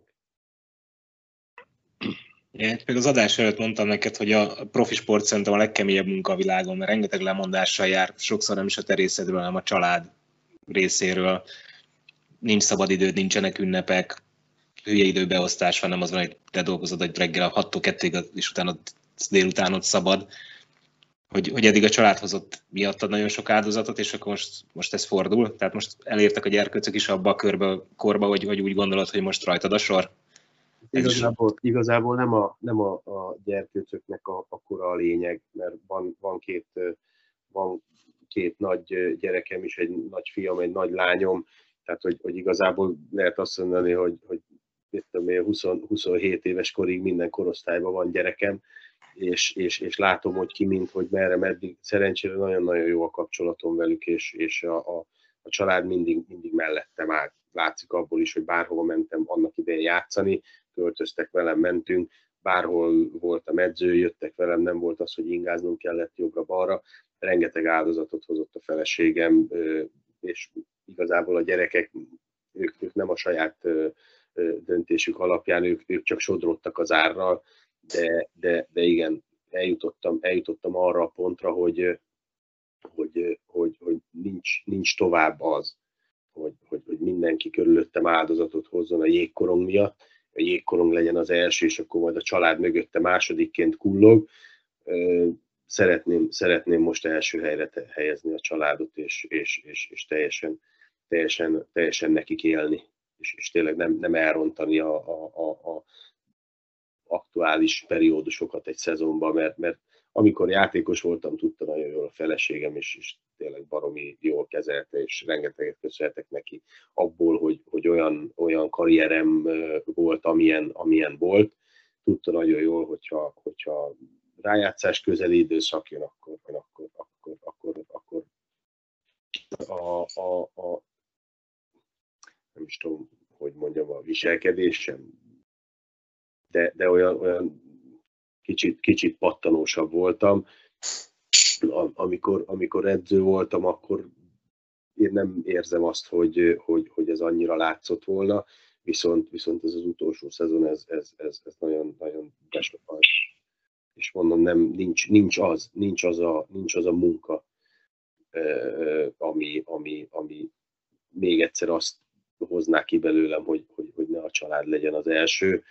Én például az adás előtt mondtam neked, hogy a profi sport szerintem a legkeményebb munka a világon, mert rengeteg lemondással jár, sokszor nem is a te részedről, hanem a család részéről. Nincs szabad időd, nincsenek ünnepek, hülye időbeosztás van, nem az van, hogy te dolgozod egy reggel a 6-tól 2 és utána délután szabad hogy, hogy eddig a család hozott miattad nagyon sok áldozatot, és akkor most, most ez fordul? Tehát most elértek a gyerkőcök is abba a körbe, korba, hogy, hogy úgy gondolod, hogy most rajtad a sor? Igazából, igazából nem a, nem a, a gyerkőcöknek a, akkora a lényeg, mert van, van, két, van két nagy gyerekem is, egy nagy fiam, egy nagy lányom, tehát hogy, hogy igazából lehet azt mondani, hogy, hogy mit tudom én, 20, 27 éves korig minden korosztályban van gyerekem, és, és, és látom, hogy ki mint, hogy merre, meddig. Szerencsére nagyon-nagyon jó a kapcsolatom velük, és, és a, a, a család mindig, mindig mellettem állt. Látszik abból is, hogy bárhova mentem annak idején játszani, költöztek velem, mentünk, bárhol voltam edző, jöttek velem, nem volt az, hogy ingáznom kellett jobbra-balra. Rengeteg áldozatot hozott a feleségem, és igazából a gyerekek, ők, ők nem a saját döntésük alapján, ők, ők csak sodródtak az árral, de, de, de igen, eljutottam, eljutottam arra a pontra, hogy, hogy, hogy, hogy nincs, nincs tovább az, hogy, hogy, hogy mindenki körülöttem áldozatot hozzon a jégkorong miatt, a jégkorong legyen az első, és akkor majd a család mögötte másodikként kullog. Szeretném, szeretném most első helyre helyezni a családot, és, és, és, és teljesen, teljesen, teljesen nekik élni, és, és tényleg nem, nem elrontani a, a, a, a aktuális periódusokat egy szezonban, mert, mert amikor játékos voltam, tudta nagyon jól a feleségem, és, és tényleg baromi jól kezelte, és rengeteget köszönhetek neki abból, hogy, hogy olyan, olyan karrierem volt, amilyen, amilyen volt. Tudta nagyon jól, hogyha, hogyha rájátszás közeli időszak jön, akkor, akkor, akkor, akkor, akkor a, a, a, nem is tudom, hogy mondjam, a viselkedésem de, de olyan, olyan kicsit, kicsit pattanósabb voltam. Amikor, amikor edző voltam, akkor én nem érzem azt, hogy, hogy, hogy ez annyira látszott volna, viszont, viszont ez az utolsó szezon, ez, ez, ez, ez nagyon, nagyon besopant. És mondom, nem, nincs, nincs, az, nincs, az a, nincs az a munka, ami, ami, ami még egyszer azt hozná ki belőlem, hogy, hogy, hogy ne a család legyen az első.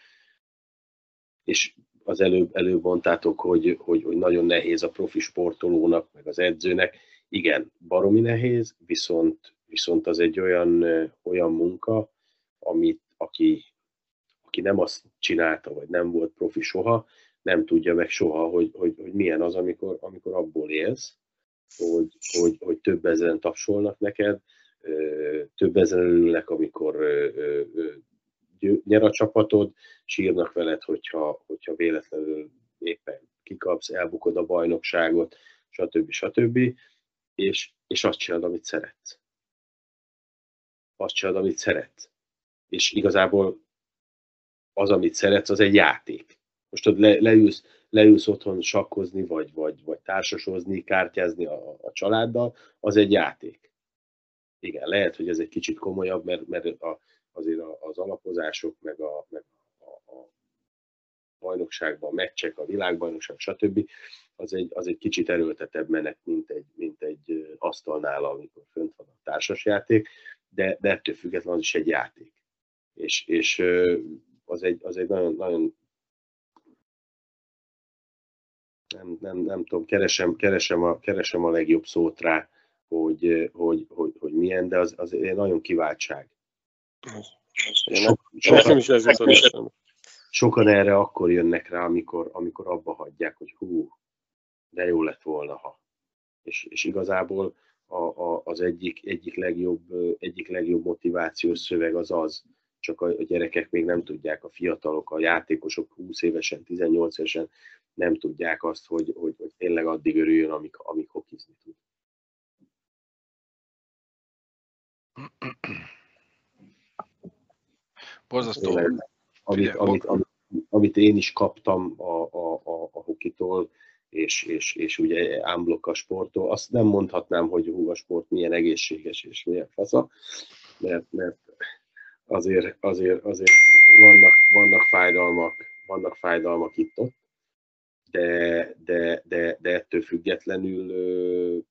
És az előbb, előbb mondtátok, hogy, hogy, hogy nagyon nehéz a profi sportolónak, meg az edzőnek. Igen, baromi nehéz, viszont, viszont az egy olyan, olyan munka, amit aki, aki nem azt csinálta, vagy nem volt profi soha, nem tudja meg soha, hogy, hogy, hogy milyen az, amikor, amikor abból élsz, hogy, hogy, hogy több ezeren tapsolnak neked, több ezeren ülnek, amikor nyer a csapatod, sírnak veled, hogyha, hogyha véletlenül éppen kikapsz, elbukod a bajnokságot, stb. stb. És, és azt csinálod, amit szeretsz. Azt csinálod, amit szeretsz. És igazából az, amit szeretsz, az egy játék. Most ott le, leülsz, leülsz otthon sakkozni, vagy, vagy, vagy társasozni, kártyázni a, a családdal, az egy játék. Igen, lehet, hogy ez egy kicsit komolyabb, mert, mert a, azért az alapozások, meg a, meg a, a bajnokságban, a meccsek, a világbajnokság, stb. Az egy, az egy kicsit erőltetebb menet, mint egy, mint egy asztalnál, amikor fönt van a társasjáték, de, de ettől függetlenül az is egy játék. És, és az egy, az egy nagyon, nagyon nem, nem, nem tudom, keresem, keresem, a, keresem a legjobb szót rá, hogy, hogy, hogy, hogy milyen, de az, az egy nagyon kiváltság. Sokan, is ez sokan erre akkor jönnek rá, amikor, amikor abba hagyják, hogy hú, de jó lett volna, ha. És, és igazából a, a, az egyik, egyik, legjobb, egyik legjobb motivációs szöveg az az, csak a gyerekek még nem tudják, a fiatalok, a játékosok 20 évesen, 18 évesen nem tudják azt, hogy, hogy, hogy tényleg addig örüljön, amíg, amíg hokizni tud. Borzasztó. Amit, amit, amit, amit én is kaptam a, a, a, a hokitól, és, és, és ugye ámblok a sporttól, azt nem mondhatnám, hogy hú, a sport milyen egészséges és milyen fasza, mert, mert azért, azért, azért vannak, vannak fájdalmak, vannak fájdalmak itt-ott, de, de, de, de ettől függetlenül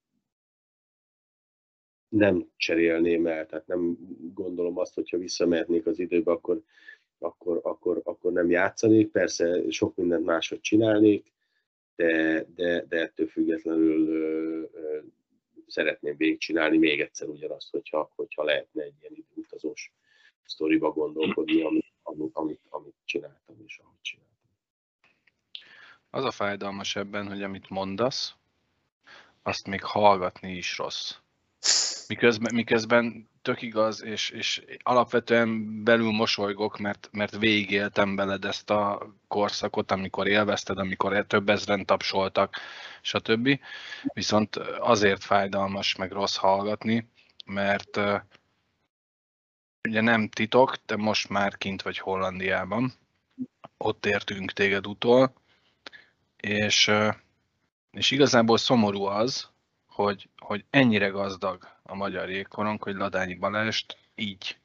nem cserélném el, tehát nem gondolom azt, hogyha visszamehetnék az időbe, akkor, akkor, akkor, akkor nem játszanék. Persze sok mindent máshogy csinálnék, de, de, de ettől függetlenül ö, ö, szeretném végigcsinálni még egyszer ugyanazt, hogyha, hogyha lehetne egy ilyen időutazós sztoriba gondolkodni, amit, amit, amit, amit csináltam és ahogy csináltam. Az a fájdalmas ebben, hogy amit mondasz, azt még hallgatni is rossz. Miközben, miközben tök igaz, és, és alapvetően belül mosolygok, mert, mert végigéltem veled ezt a korszakot, amikor élvezted, amikor több ezren tapsoltak, stb. Viszont azért fájdalmas, meg rossz hallgatni, mert ugye nem titok, de most már kint vagy Hollandiában. Ott értünk téged utol, és, és igazából szomorú az, hogy, hogy ennyire gazdag a magyar jégkorong, hogy Ladányi Balást így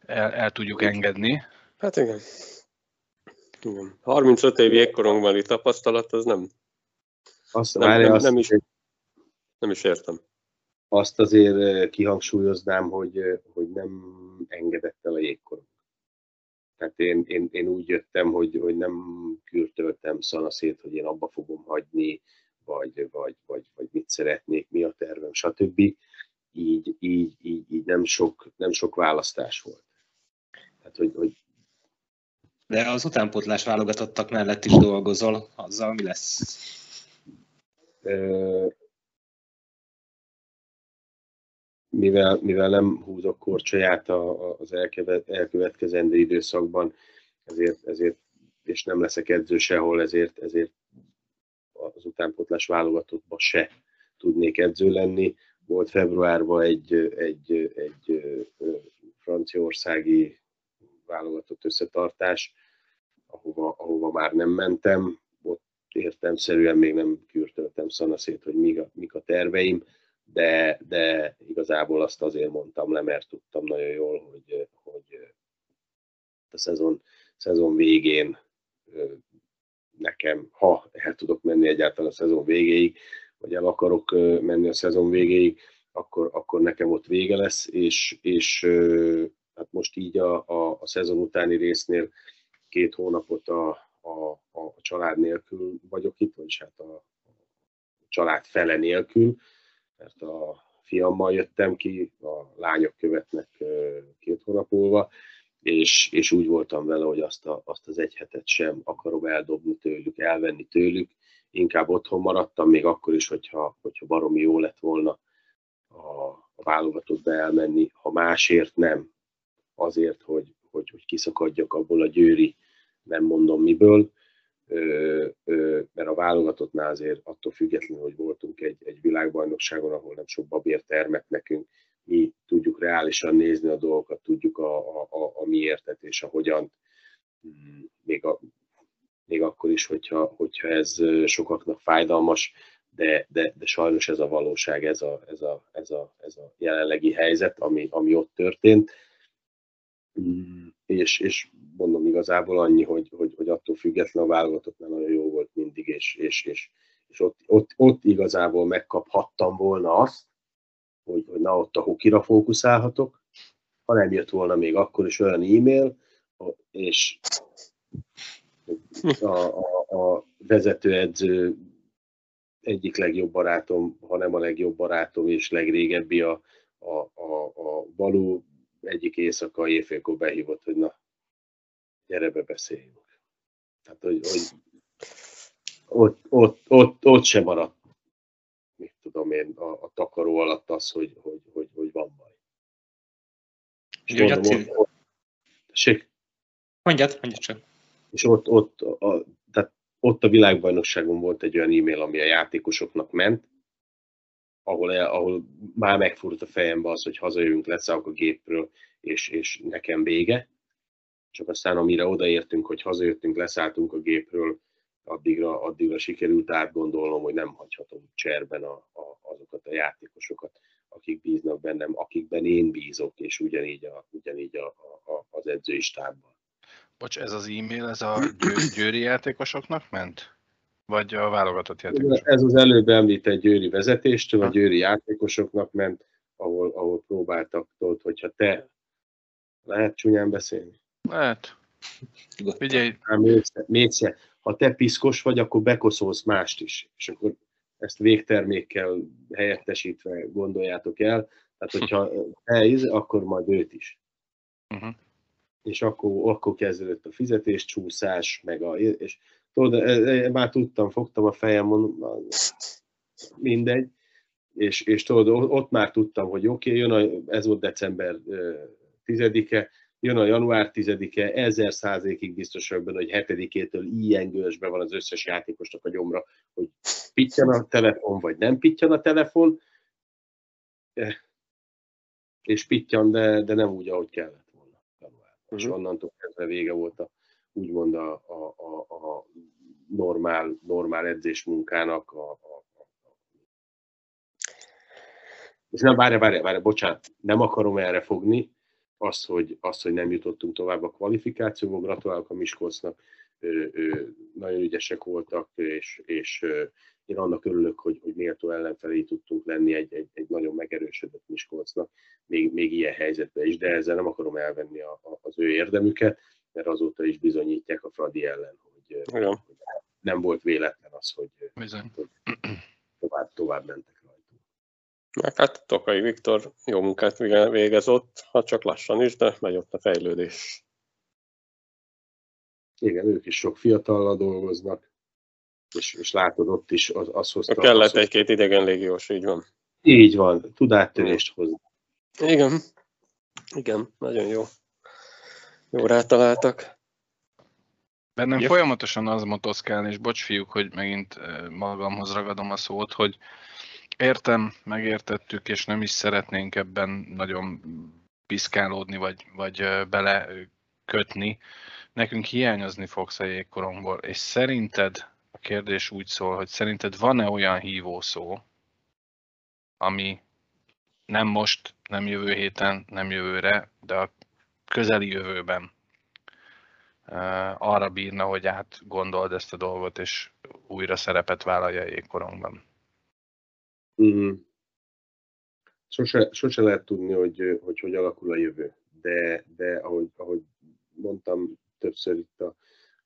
el, el tudjuk engedni. Hát igen. igen. 35 év jégkorongbeli tapasztalat, az nem, azt, nem, nem, azt, nem, is, nem is értem. Azt azért kihangsúlyoznám, hogy, hogy nem engedett el a jégkorong. Tehát én, én, én úgy jöttem, hogy, hogy nem kürtöltem szanaszét, hogy én abba fogom hagyni, vagy, vagy, vagy, vagy mit szeretnék, mi a tervem, stb. Így, így, így, így nem, sok, nem sok választás volt. Tehát, hogy, hogy de az utánpótlás válogatottak mellett is dolgozol, azzal mi lesz? Mivel, mivel nem húzok korcsolyát az elkövetkezendő időszakban, ezért, ezért és nem leszek edző sehol, ezért, ezért az utánpótlás válogatottban se tudnék edző lenni. Volt februárban egy, egy, egy franciaországi válogatott összetartás, ahova, ahova már nem mentem, ott értemszerűen még nem kürtöltem szanaszét, hogy mik a, mik a terveim, de, de igazából azt azért mondtam le, mert tudtam nagyon jól, hogy, hogy a szezon, szezon végén nekem, ha el tudok menni egyáltalán a szezon végéig, vagy el akarok menni a szezon végéig, akkor, akkor nekem ott vége lesz, és, és hát most így a, a, a szezon utáni résznél két hónapot a, a, a család nélkül vagyok itt, vagyis hát a, család fele nélkül, mert a fiammal jöttem ki, a lányok követnek két hónap múlva, és, és úgy voltam vele, hogy azt, a, azt az egy hetet sem akarom eldobni tőlük, elvenni tőlük, inkább otthon maradtam, még akkor is, hogyha, hogyha baromi jó lett volna a, a válogatottba elmenni, ha másért nem, azért, hogy, hogy, hogy kiszakadjak abból a győri, nem mondom miből, ö, ö, mert a válogatottnál azért attól függetlenül, hogy voltunk egy, egy világbajnokságon, ahol nem sok babért termett nekünk, mi tudjuk reálisan nézni a dolgokat, tudjuk a, a, a, a miértet és a hogyan, mm, még, a, még akkor is, hogyha, hogyha ez sokaknak fájdalmas, de, de, de sajnos ez a valóság, ez a, ez a, ez a, ez a jelenlegi helyzet, ami, ami ott történt. Mm, és, és mondom igazából annyi, hogy, hogy, hogy attól független a válogatottnál nagyon jó volt mindig, és, és, és, és ott, ott, ott igazából megkaphattam volna azt, hogy, hogy na ott a hokira fókuszálhatok, ha nem jött volna még akkor is olyan e-mail, és a, a, a vezetőedző egyik legjobb barátom, ha nem a legjobb barátom és legrégebbi a, a, a, a Balú egyik éjszaka éjfélkor behívott, hogy na, gyere be beszéljünk. Tehát, hogy, hogy ott, ott, ott, ott sem maradt, tudom én, a, a takaró alatt az, hogy, hogy, hogy, hogy van baj. És Ugye, mondom, ott, ott, tessék? mondjad, mondjad csak. És ott, ott, a, tehát ott a világbajnokságon volt egy olyan e-mail, ami a játékosoknak ment, ahol, ahol már megfordult a fejembe az, hogy hazajövünk, leszállok a gépről, és, és nekem vége. Csak aztán amire odaértünk, hogy hazajöttünk, leszálltunk a gépről, addigra, addigra sikerült átgondolnom, hogy nem hagyhatom cserben a, a, azokat a játékosokat, akik bíznak bennem, akikben én bízok, és ugyanígy, a, ugyanígy a, a, az edzői stábban. Bocs, ez az e-mail, ez a győ- győri játékosoknak ment? Vagy a válogatott játékosok? Ez az előbb említett győri vezetéstől, a győri játékosoknak ment, ahol, ahol próbáltak, tudod, hogyha te lehet csúnyán beszélni. Lehet. Figyelj, Hát mégse, mégse. Ha te piszkos vagy, akkor bekoszolsz mást is. És akkor ezt végtermékkel helyettesítve gondoljátok el. Tehát, hogyha elíz, akkor majd őt is. uh-huh. És akkor, akkor kezdődött a fizetéscsúszás, meg a... És tudod, e- e- már tudtam, fogtam a fejem, mondom, na, mindegy. És, és tudod, ott már tudtam, hogy oké, okay, jön a, ez volt december ö, 10-e, jön a január 10-e, ezer százalékig biztos vagyok benne, hogy 7-től ilyen gőzsbe van az összes játékosnak a gyomra, hogy pittyan a telefon, vagy nem pittyan a telefon, Eh, és pittyan, de, de nem úgy, ahogy kellett volna. januárban. És Mhm. onnantól kezdve vége volt a, úgymond a, a, a, a normál, normál edzésmunkának, a, a és nem, várj, várj, várj, bocsánat, nem akarom erre fogni, azt, hogy, azt, hogy nem jutottunk tovább a kvalifikációba, gratulálok a Miskolcnak, nagyon ügyesek voltak, és, és én annak örülök, hogy, hogy méltó ellenfelé tudtunk lenni egy, egy, egy nagyon megerősödött Miskolcnak, még, még ilyen helyzetben is, de ezzel nem akarom elvenni a, a, az ő érdemüket, mert azóta is bizonyítják a Fradi ellen, hogy, hogy nem volt véletlen az, hogy bizony. tovább, tovább mentek. Meg hát Tokai Viktor jó munkát vége- végez ott, ha csak lassan is, de megy ott a fejlődés. Igen, ők is sok fiatallal dolgoznak, és, és látod ott is az, az hozta. Kellett az, egy-két idegen légiós, így van. Így van, tud áttörést hozni. Igen. Igen, nagyon jó. Jó rátaláltak. Bennem Yep. folyamatosan az motoszkál, és bocs fiúk, hogy megint eh, magamhoz ragadom a szót, hogy értem, megértettük, és nem is szeretnénk ebben nagyon piszkálódni, vagy, vagy bele kötni, nekünk hiányozni fogsz a jégkorongból, és szerinted, a kérdés úgy szól, hogy szerinted van-e olyan hívószó, ami nem most, nem jövő héten, nem jövőre, de a közeli jövőben arra bírna, hogy átgondold ezt a dolgot, és újra szerepet vállalja a jégkorongban. Mm. Sose, sose lehet tudni, hogy, hogy hogy alakul a jövő, de, de ahogy, ahogy mondtam többször itt a,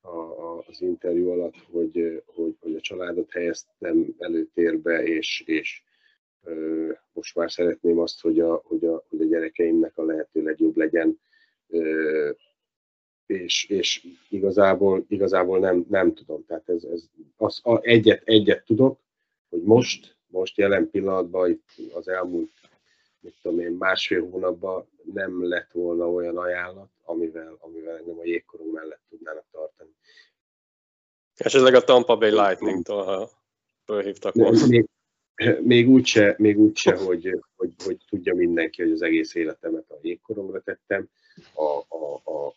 a, az interjú alatt, hogy, hogy, hogy a családot helyeztem előtérbe, és, és ö, most már szeretném azt, hogy a, hogy, a, hogy a gyerekeimnek a lehető legjobb legyen, ö, és, és igazából, igazából nem, nem tudom. Tehát ez, ez az, a, egyet, egyet tudok, hogy most, most jelen pillanatban, itt az elmúlt mit tudom én, másfél hónapban nem lett volna olyan ajánlat, amivel, amivel engem a jégkorong mellett tudnának tartani. Esetleg a Tampa Bay Lightning-tól, ha fölhívtak volna. Még, még úgyse, még úgyse hogy, hogy, hogy, tudja mindenki, hogy az egész életemet a jégkorongra tettem. A, a, a,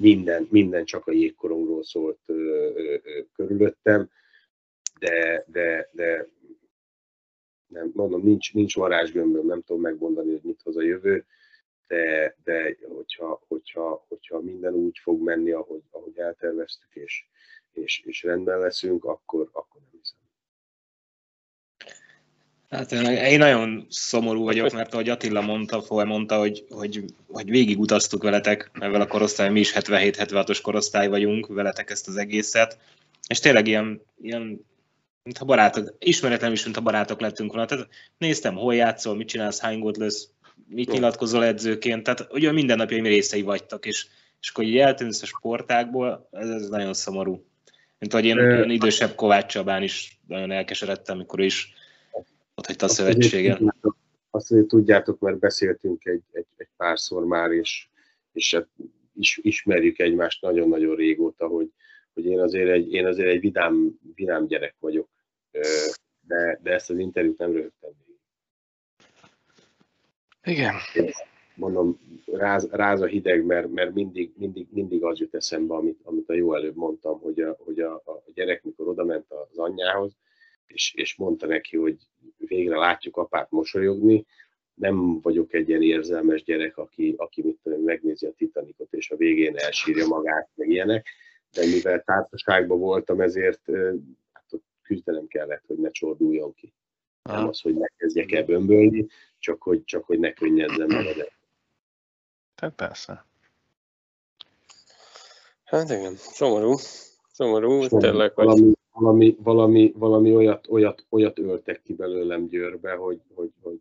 minden, minden csak a jégkorongról szólt ö, ö, ö, körülöttem, de, de, de nem, mondom, nincs, nincs varázsgömböm, nem tudom megmondani, hogy mit hoz a jövő, de, de hogyha, hogyha, hogyha minden úgy fog menni, ahogy, ahogy elterveztük, és, és, és rendben leszünk, akkor, akkor nem hiszem. Hát én nagyon szomorú vagyok, mert ahogy Attila mondta, Foe mondta, hogy, hogy, hogy végigutaztuk veletek, ezzel a korosztály, mi is 77-76-os korosztály vagyunk, veletek ezt az egészet, és tényleg ilyen, ilyen mintha barátok, ismeretlen is, mintha barátok lettünk volna. Tehát néztem, hol játszol, mit csinálsz, hány gólt lesz, mit nyilatkozol edzőként, tehát ugye minden napjaim részei vagytok, és, és akkor így eltűnsz a sportákból, ez, ez nagyon szomorú. Mint ahogy én, én idősebb Kovács Csabán is nagyon elkeseredtem, amikor is ott hagyta a szövetségen. Azt azért tudjátok, mert beszéltünk egy, egy, egy párszor már, és, és hát is, ismerjük egymást nagyon-nagyon régóta, hogy, hogy én azért egy, én azért egy vidám, vidám gyerek vagyok, de, de ezt az interjút nem röhögtem végig. Igen. mondom, ráz, ráz a hideg, mert, mert mindig, mindig, mindig az jut eszembe, amit, amit a jó előbb mondtam, hogy a, hogy a, a gyerek, mikor odament az anyjához, és, és mondta neki, hogy végre látjuk apát mosolyogni, nem vagyok egy ilyen érzelmes gyerek, aki, aki mit tudom, megnézi a Titanicot, és a végén elsírja magát, meg ilyenek, de mivel társaságban voltam, ezért hát ott küzdelem kellett, hogy ne csorduljon ki. Aha. Nem az, hogy ne kezdjek el bömbölni, csak hogy, csak hogy ne könnyezzem meg a Tehát persze. Hát igen, szomorú. Szomorú, Szomorú. tényleg, hogy... Valami, valami, valami, valami olyat, olyat, olyat öltek ki belőlem Győrbe, hogy, hogy, hogy,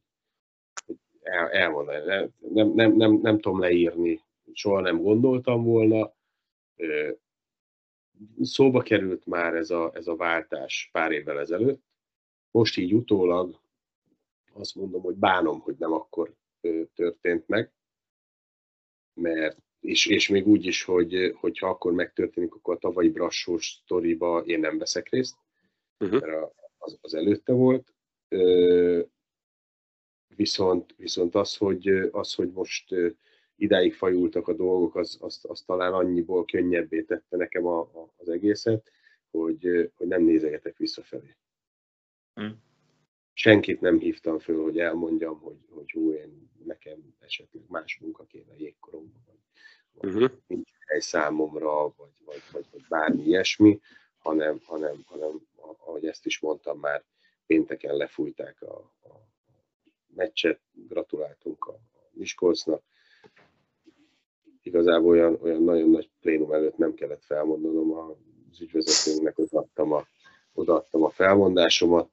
hogy el, elmondani. Nem, nem, nem, nem, nem tudom leírni. Soha nem gondoltam volna szóba került már ez a, ez a váltás pár évvel ezelőtt. Most így utólag azt mondom, hogy bánom, hogy nem akkor történt meg, mert és, és még úgy is, hogy hogyha akkor megtörténik, akkor a tavalyi brassós sztoriba én nem veszek részt, uh-huh. mert az, az előtte volt. Viszont, viszont az, hogy, az, hogy most idáig fajultak a dolgok, az, az, az talán annyiból könnyebbé tette nekem a, a, az egészet, hogy, hogy nem nézegetek visszafelé. Mm. Senkit nem hívtam föl, hogy elmondjam, hogy, hogy hú, én nekem esetleg más munka kéne jégkoromban, vagy, vagy uh-huh. nincs hely számomra, vagy, vagy, vagy, vagy bármi ilyesmi, hanem, hanem, hanem, ahogy ezt is mondtam már, pénteken lefújták a, a meccset, gratuláltunk a, a Miskolcnak, igazából olyan, olyan nagyon nagy plénum előtt nem kellett felmondanom az ügyvezetőnknek, odaadtam a, odaadtam a felmondásomat,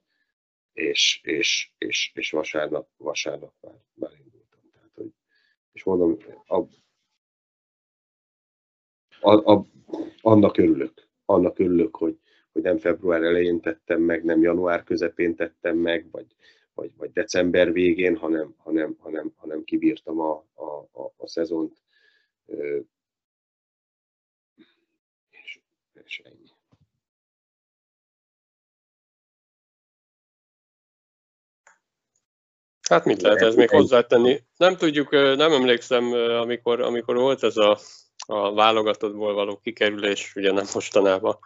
és, és, és, és vasárnap, vasárnap már, már indultam. Tehát, hogy, és mondom, a, a, a, annak örülök. Annak örülök, hogy, hogy nem február elején tettem meg, nem január közepén tettem meg, vagy, vagy, vagy december végén, hanem, hanem, hanem, hanem kibírtam a, a, a, a szezont és, és ennyi. Hát mit lehet ez még hozzátenni? Nem tudjuk, nem emlékszem, amikor, amikor volt ez a a válogatottból való kikerülés, ugye nem mostanában,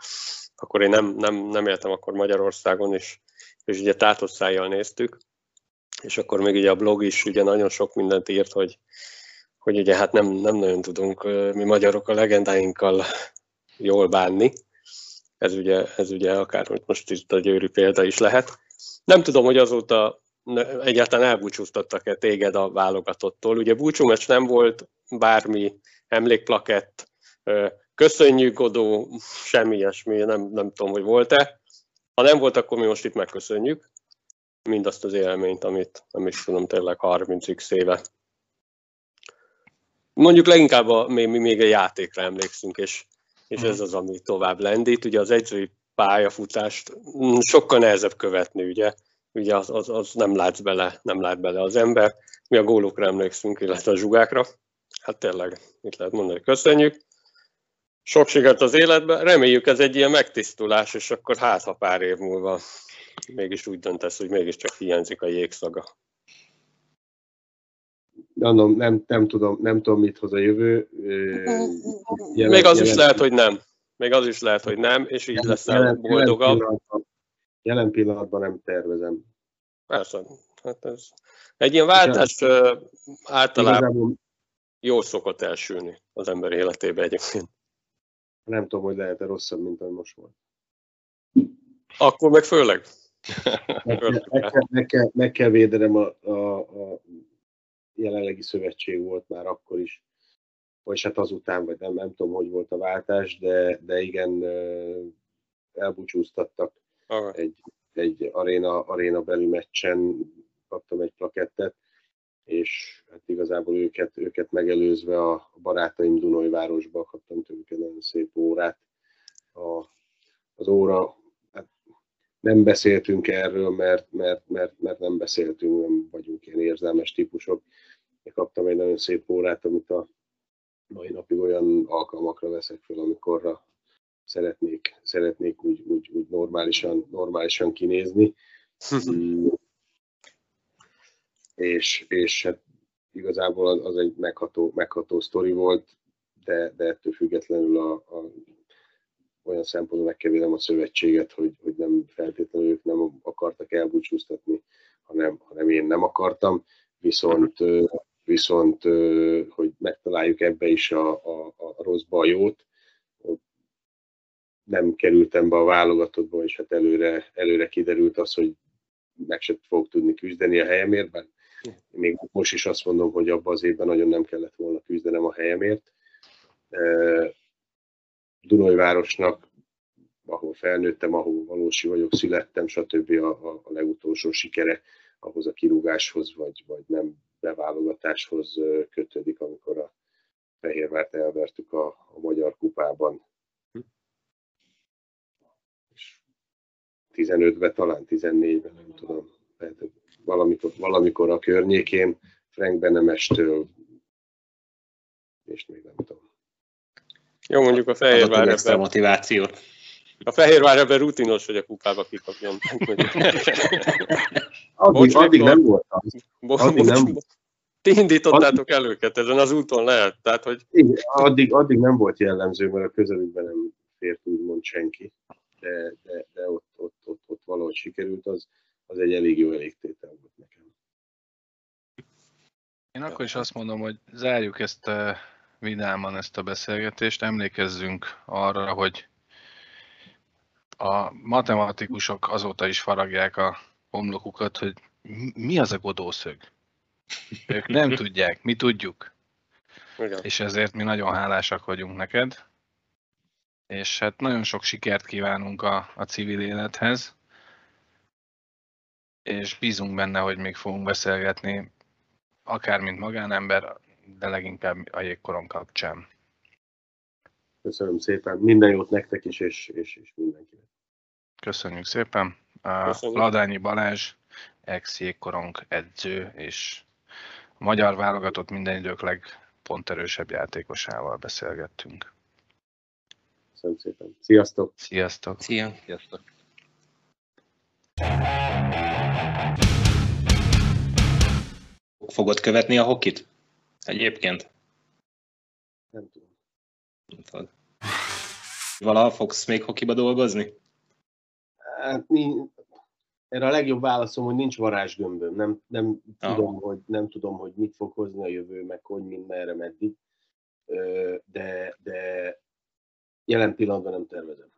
akkor én nem, nem, nem éltem akkor Magyarországon, és, és ugye tátott szájjal néztük, és akkor még ugye a blog is ugye nagyon sok mindent írt, hogy, hogy ugye hát nem, nem nagyon tudunk mi magyarok a legendáinkkal jól bánni. Ez ugye, ez ugye akár most itt a győri példa is lehet. Nem tudom, hogy azóta egyáltalán elbúcsúztattak-e téged a válogatottól. Ugye búcsúmeccs nem volt, bármi emlékplakett, köszönjük, Godó, semmi ilyesmi, nem, nem tudom, hogy volt-e. Ha nem volt, akkor mi most itt megköszönjük mindazt az élményt, amit is tudom, tényleg 30x éve. Mondjuk leginkább a, még, még a játékra emlékszünk, és, és ez mhm. az, ami tovább lendít. Ugye az egyszerű pályafutást mm, sokkal nehezebb követni, ugye, ugye az, az, az nem látsz bele, nem lát bele az ember. Mi a gólokra emlékszünk, illetve a zsugákra. Hát tényleg, mit lehet mondani, köszönjük. Sok sikert az életben, reméljük ez egy ilyen megtisztulás, és akkor hát, ha pár év múlva mégis úgy döntesz, hogy mégiscsak hiányzik a jégszaga. Mondom, nem, nem, tudom, nem tudom, mit hoz a jövő. Jelen, Még az jelen, is lehet, hogy nem. Még az is lehet, hogy nem, és így leszel boldogabb. Jelen pillanatban, jelen pillanatban nem tervezem. Persze. Hát ez egy ilyen váltás általában Igazából, jól szokott elsülni az ember életébe egyébként. Nem tudom, hogy lehet-e rosszabb, mint ami most volt. Akkor meg főleg. meg, kell, meg, kell, meg, kell, meg kell védenem a, a, a jelenlegi szövetség volt már akkor is, vagy hát azután, vagy nem, nem tudom, hogy volt a váltás, de, de igen, elbúcsúztattak Aha. egy, egy aréna, aréna beli meccsen, kaptam egy plakettet, és hát igazából őket, őket megelőzve a barátaim Dunajvárosba kaptam tőlük egy nagyon szép órát. A, az óra, nem beszéltünk erről, mert, mert, mert, mert nem beszéltünk, nem vagyunk ilyen érzelmes típusok. Én kaptam egy nagyon szép órát, amit a mai napig olyan alkalmakra veszek fel, amikorra szeretnék, szeretnék úgy, úgy, úgy normálisan, normálisan kinézni. és, és hát igazából az, az egy megható, megható sztori volt, de, de ettől függetlenül a, a olyan szempontból megkevélem a szövetséget, hogy, hogy nem feltétlenül ők nem akartak elbúcsúztatni, hanem, hanem én nem akartam, viszont, viszont hogy megtaláljuk ebbe is a, a, a rosszba a jót, nem kerültem be a válogatottba, és hát előre, előre kiderült az, hogy meg sem fog tudni küzdeni a helyemért, bár még most is azt mondom, hogy abban az évben nagyon nem kellett volna küzdenem a helyemért. Dunajvárosnak, ahol felnőttem, ahol valósi vagyok, születtem, stb. a, a, a legutolsó sikere ahhoz a kirúgáshoz, vagy, vagy nem beválogatáshoz kötődik, amikor a Fehérvárt elvertük a, a Magyar Kupában. 15-ben, talán 14-ben, nem tudom. Valamikor, valamikor a környékén, Frank Benemestől, és még nem tudom. Jó, mondjuk a Fehérvár ebben... motivációt. A Fehérvár ebben rutinos, hogy a kupába kikapjon. addig, addig nem volt az. Addig nem, ti indítottátok el őket ezen az úton lehet, tehát hogy... Igen, addig, addig nem volt jellemző, mert a közelükben nem fért úgymond senki, de, de, de ott, ott, ott, ott valahogy sikerült, az, az egy elég jó elégtétel volt nekem. Én akkor is azt mondom, hogy zárjuk ezt a vidáman ezt a beszélgetést, emlékezzünk arra, hogy a matematikusok azóta is faragják a homlokukat, hogy mi az a godószög. Ők nem tudják, mi tudjuk. Igen. És ezért mi nagyon hálásak vagyunk neked. És hát nagyon sok sikert kívánunk a, a civil élethez és bízunk benne, hogy még fogunk beszélgetni, akár mint magánember, de leginkább a jégkoron kapcsán. Köszönöm szépen, minden jót nektek is, és, és, és mindenkinek. Köszönjük szépen. Köszönjük. Ladányi Balázs, ex-jégkorong edző, és a magyar válogatott minden idők legponterősebb játékosával beszélgettünk. Köszönöm szépen. Sziasztok! Sziasztok! Szia! Sziasztok! Fogod követni a hokit? Egyébként? Nem tudom. Valaha fogsz még hokiba dolgozni? Hát, erre a legjobb válaszom, hogy nincs varázsgömböm. Nem, nem, ah. tudom, hogy, nem tudom, hogy mit fog hozni a jövő, meg hogy, mind, merre, meddig. De, de jelen pillanatban nem tervezem.